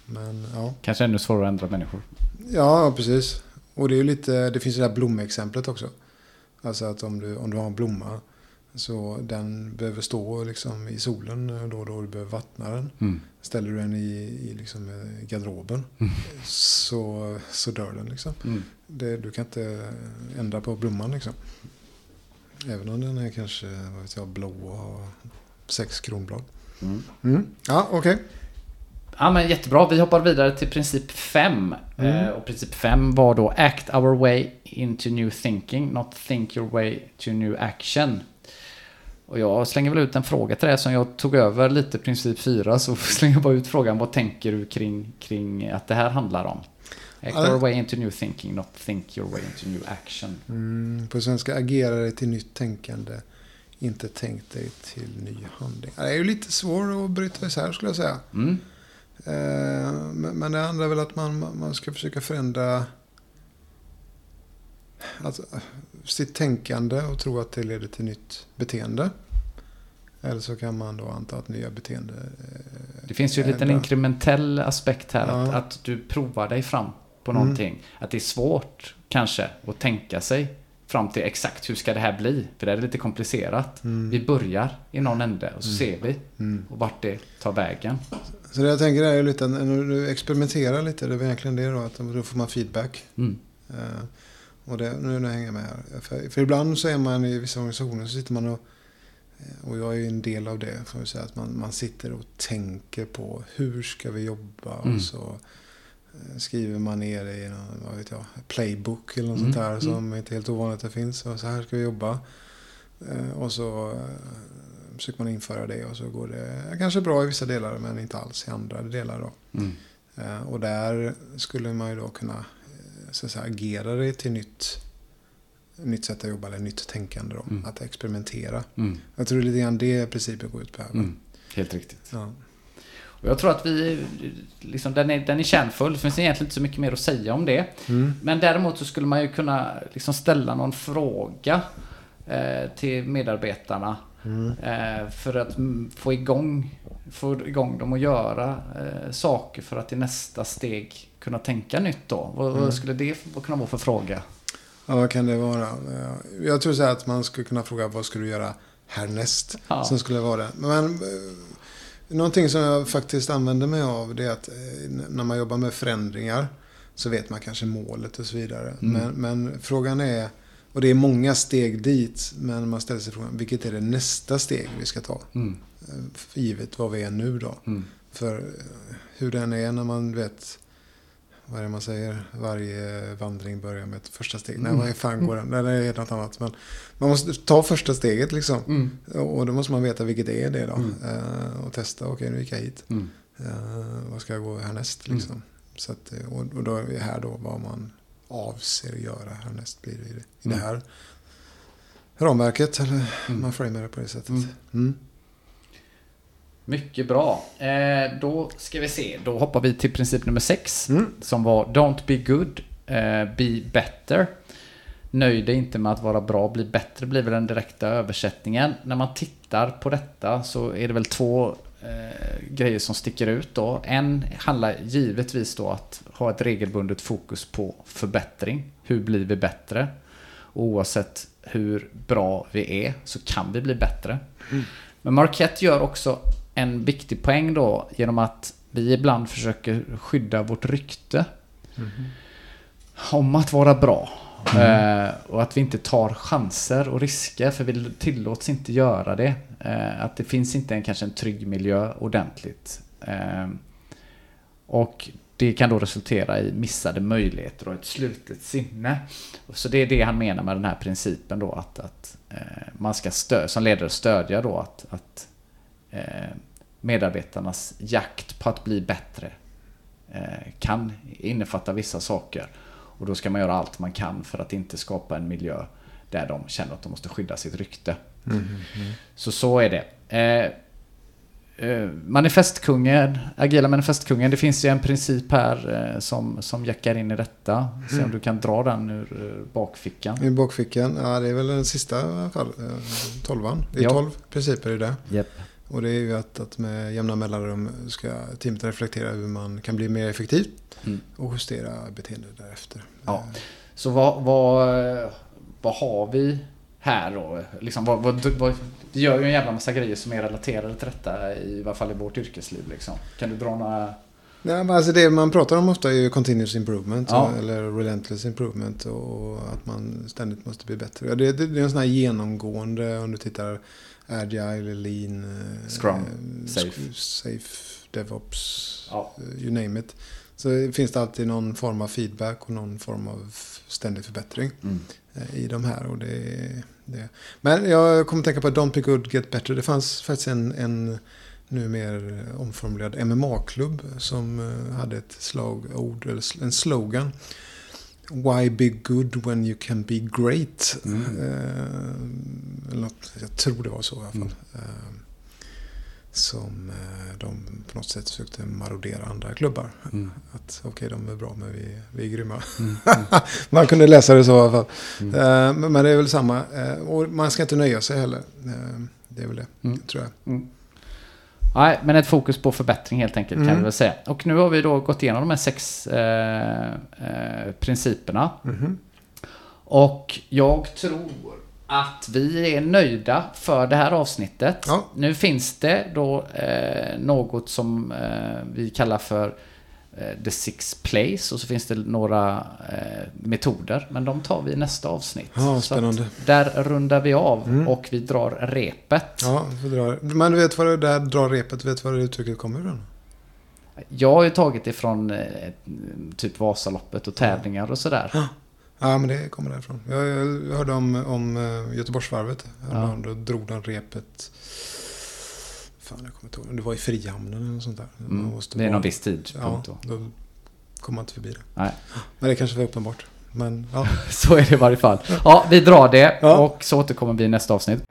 Men ja. Kanske ännu svårare att ändra människor. Ja, precis. Och det är ju lite, det finns det här blomexemplet också. Alltså att om du, om du har en blomma så den behöver stå liksom i solen då och då du behöver vattna den. Mm. Ställer du den i, i liksom eh, garderoben så, så dör den liksom. Mm. Det, du kan inte ändra på blomman liksom. Även om den är kanske, vad vet jag, blå och har sex kronblad. Mm. Ja, okej. Ja, men jättebra. Vi hoppar vidare till princip 5. Mm. och princip 5 var då Act our way into new thinking, not think your way to new action. Och jag slänger väl ut en fråga till det som jag tog över lite princip 4. Så slänger jag bara ut frågan, vad tänker du kring, kring att det här handlar om? Act Ja, det- our way into new thinking, not think your way into new action. Mm, på svenska, agera dig till nytt tänkande. Inte tänk dig till ny handling. Det är ju lite svårt att bryta isär skulle jag säga. Mm. Eh, Men det handlar väl att man, man ska försöka förändra alltså, sitt tänkande och tro att det leder till nytt beteende. Eller så kan man då anta att nya beteende... eh, Det finns ju en liten inkrementell aspekt här. Att, Ja. att du provar dig fram på Mm. någonting. Att det är svårt kanske att tänka sig fram till exakt hur ska det här bli. För det är lite komplicerat. Mm. Vi börjar i någon ände och så ser vi Mm. och vart det tar vägen. Så det jag tänker är lite när du experimenterar lite, det är egentligen det då, att då får man feedback. Mm. Eh, och det, nu, nu hänger jag med här. För, för ibland så är man i vissa organisationer så sitter man och eh, och jag är ju en del av det, får säga, att man, man sitter och tänker på hur ska vi jobba Mm. och så skriver man ner det i någon, vad vet jag, playbook eller något Mm, sånt där mm. som inte är helt ovanligt att det finns. Och så här ska vi jobba. Eh, och så eh, försöker man införa det och så går det kanske bra i vissa delar men inte alls i andra delar då. Mm. Eh, Och där skulle man ju då kunna eh, så att säga, agera det till nytt, nytt sätt att jobba eller nytt tänkande. Då, Mm. Att experimentera. Mm. Jag tror lite grann det principen går ut på? Mm. Helt riktigt. Ja. Och jag tror att vi, liksom, den, är, den är kärnfull. Det finns egentligen inte så mycket mer att säga om det. Mm. Men däremot så skulle man ju kunna liksom ställa någon fråga eh, till medarbetarna. Mm. Eh, för att få igång, få igång dem att göra eh, saker för att i nästa steg kunna tänka nytt då. Vad, Mm. vad skulle det vad kunna vara för fråga? Ja, vad kan det vara? Eh, Jag tror så här att man skulle kunna fråga vad ska du göra härnäst? Ja. Som skulle vara det. Men eh, någonting som jag faktiskt använder mig av det är att eh, när man jobbar med förändringar så vet man kanske målet och så vidare. Mm. Men, men frågan är, och det är många steg dit, men man ställer sig frågan vilket är det nästa steg vi ska ta? Mm. Eh, Givet vad vi är nu då. Mm. För eh, hur den är när man vet vad är det man säger? Varje vandring börjar med ett första steg. Nej, vad fan går den? Nej, det är något annat. Men man måste ta första steget liksom. Mm. Och då måste man veta vilket det är det då. Mm. Eh, och testa, okej nu gick jag hit. Mm. Eh, vad ska jag gå härnäst Mm. liksom. Så att, eh, och, och då är vi här då vad man avser att göra härnäst blir det i det, i Mm. det här ramverket. Eller Mm. man framar det på det sättet. Mm. Mm. Mycket bra. Eh, då ska vi se. Då hoppar vi till princip nummer sex. Mm. Som var Don't be good, eh, be better. Nöj dig inte med att vara bra, bli bättre blir väl den direkta översättningen. När man tittar på detta så är det väl två eh, grejer som sticker ut då. En handlar givetvis då att ha ett regelbundet fokus på förbättring. Hur blir vi bättre? Och oavsett hur bra vi är så kan vi bli bättre. Men Marquette gör också en viktig poäng då genom att vi ibland försöker skydda vårt rykte Mhm. om att vara bra. Eh, och att vi inte tar chanser och risker för vi tillåts inte göra det. Eh, att det finns inte en, kanske en trygg miljö ordentligt. Eh, och det kan då resultera i missade möjligheter och ett slutet sinne. Så det är det han menar med den här principen då att, att man ska stö- som ledare stödja då att, att medarbetarnas jakt på att bli bättre eh, kan innefatta vissa saker. Och då ska man göra allt man kan för att inte skapa en miljö där de känner att de måste skydda sitt rykte. Så så är det. Eh, eh, manifestkungen, agila manifestkungen, det finns ju en princip här eh, som, som jackar in i detta. Se om du kan dra den ur eh, bakfickan. I bakfickan, ja det är väl den sista eh, Tolvan. Det är Ja. tolv principer i det. Yep. Och det är ju att, att med jämna mellanrum ska teamet reflektera hur man kan bli mer effektiv. Mm. Och justera beteende därefter. Ja. Så vad, vad, eh, vad har vi här då? Liksom, vad, vad, vad, vi gör ju en jävla massa grejer som är relaterade till detta, i varje fall i vårt yrkesliv. Liksom. Kan du dra några... Nej, men alltså det man pratar om ofta är ju continuous improvement. Ja. Eller relentless improvement. Och att man ständigt måste bli bättre. Det, det, det är en sån här genomgående om du tittar agile, lean, eh, Scrum, eh, safe. safe, DevOps, Ja. eh, you name it. Så finns det alltid någon form av feedback och någon form av ständig förbättring Mm. eh, i de här. Och det, det. Men jag kommer att tänka på Don't be good, get better. Det fanns faktiskt en, en nu mer omformulerad MMA-klubb som hade ett slagord, eller en slogan. Why be good when you can be great? Mm. Eh, något, jag tror det var så i alla fall. Mm. Eh, som eh, de på något sätt försökte marodera andra klubbar. Mm. Att okej, de är bra men vi, vi är grymma. Mm. man kunde läsa det så i alla fall. Mm. Eh, men, men det är väl samma. Eh, och man ska inte nöja sig heller. Eh, det är väl det, Mm. tror jag. Mm. Nej, men ett fokus på förbättring helt enkelt kan Mm. vi väl säga. Och nu har vi då gått igenom de här sex eh, eh, principerna. Mhm. Och jag tror att vi är nöjda för det här avsnittet. Ja. Nu finns det då eh, något som eh, vi kallar för The Six Plays och så finns det några eh, metoder. Men de tar vi i nästa avsnitt. Ja, spännande. där rundar vi av Mm. och vi drar repet. Ja, vi får dra. Men du vet vad det där drar repet, vet vad det uttrycket kommer ifrån? Jag har ju tagit ifrån eh, typ Vasaloppet och tävlingar och sådär. Ja, men det kommer därifrån. Jag, jag hörde om, om eh, Göteborgsvarvet. Ja. Då drog de repet. Fan, jag kommer inte ihåg. Det var i Frihamnen eller något sånt där. Mm. måste Det är någon viss tidpunkt Ja, då. då kom man inte förbi det. Nej. Men det kanske var uppenbart. Men ja. Så är det i varje fall. Ja, vi drar det Ja. och så återkommer vi i nästa avsnitt.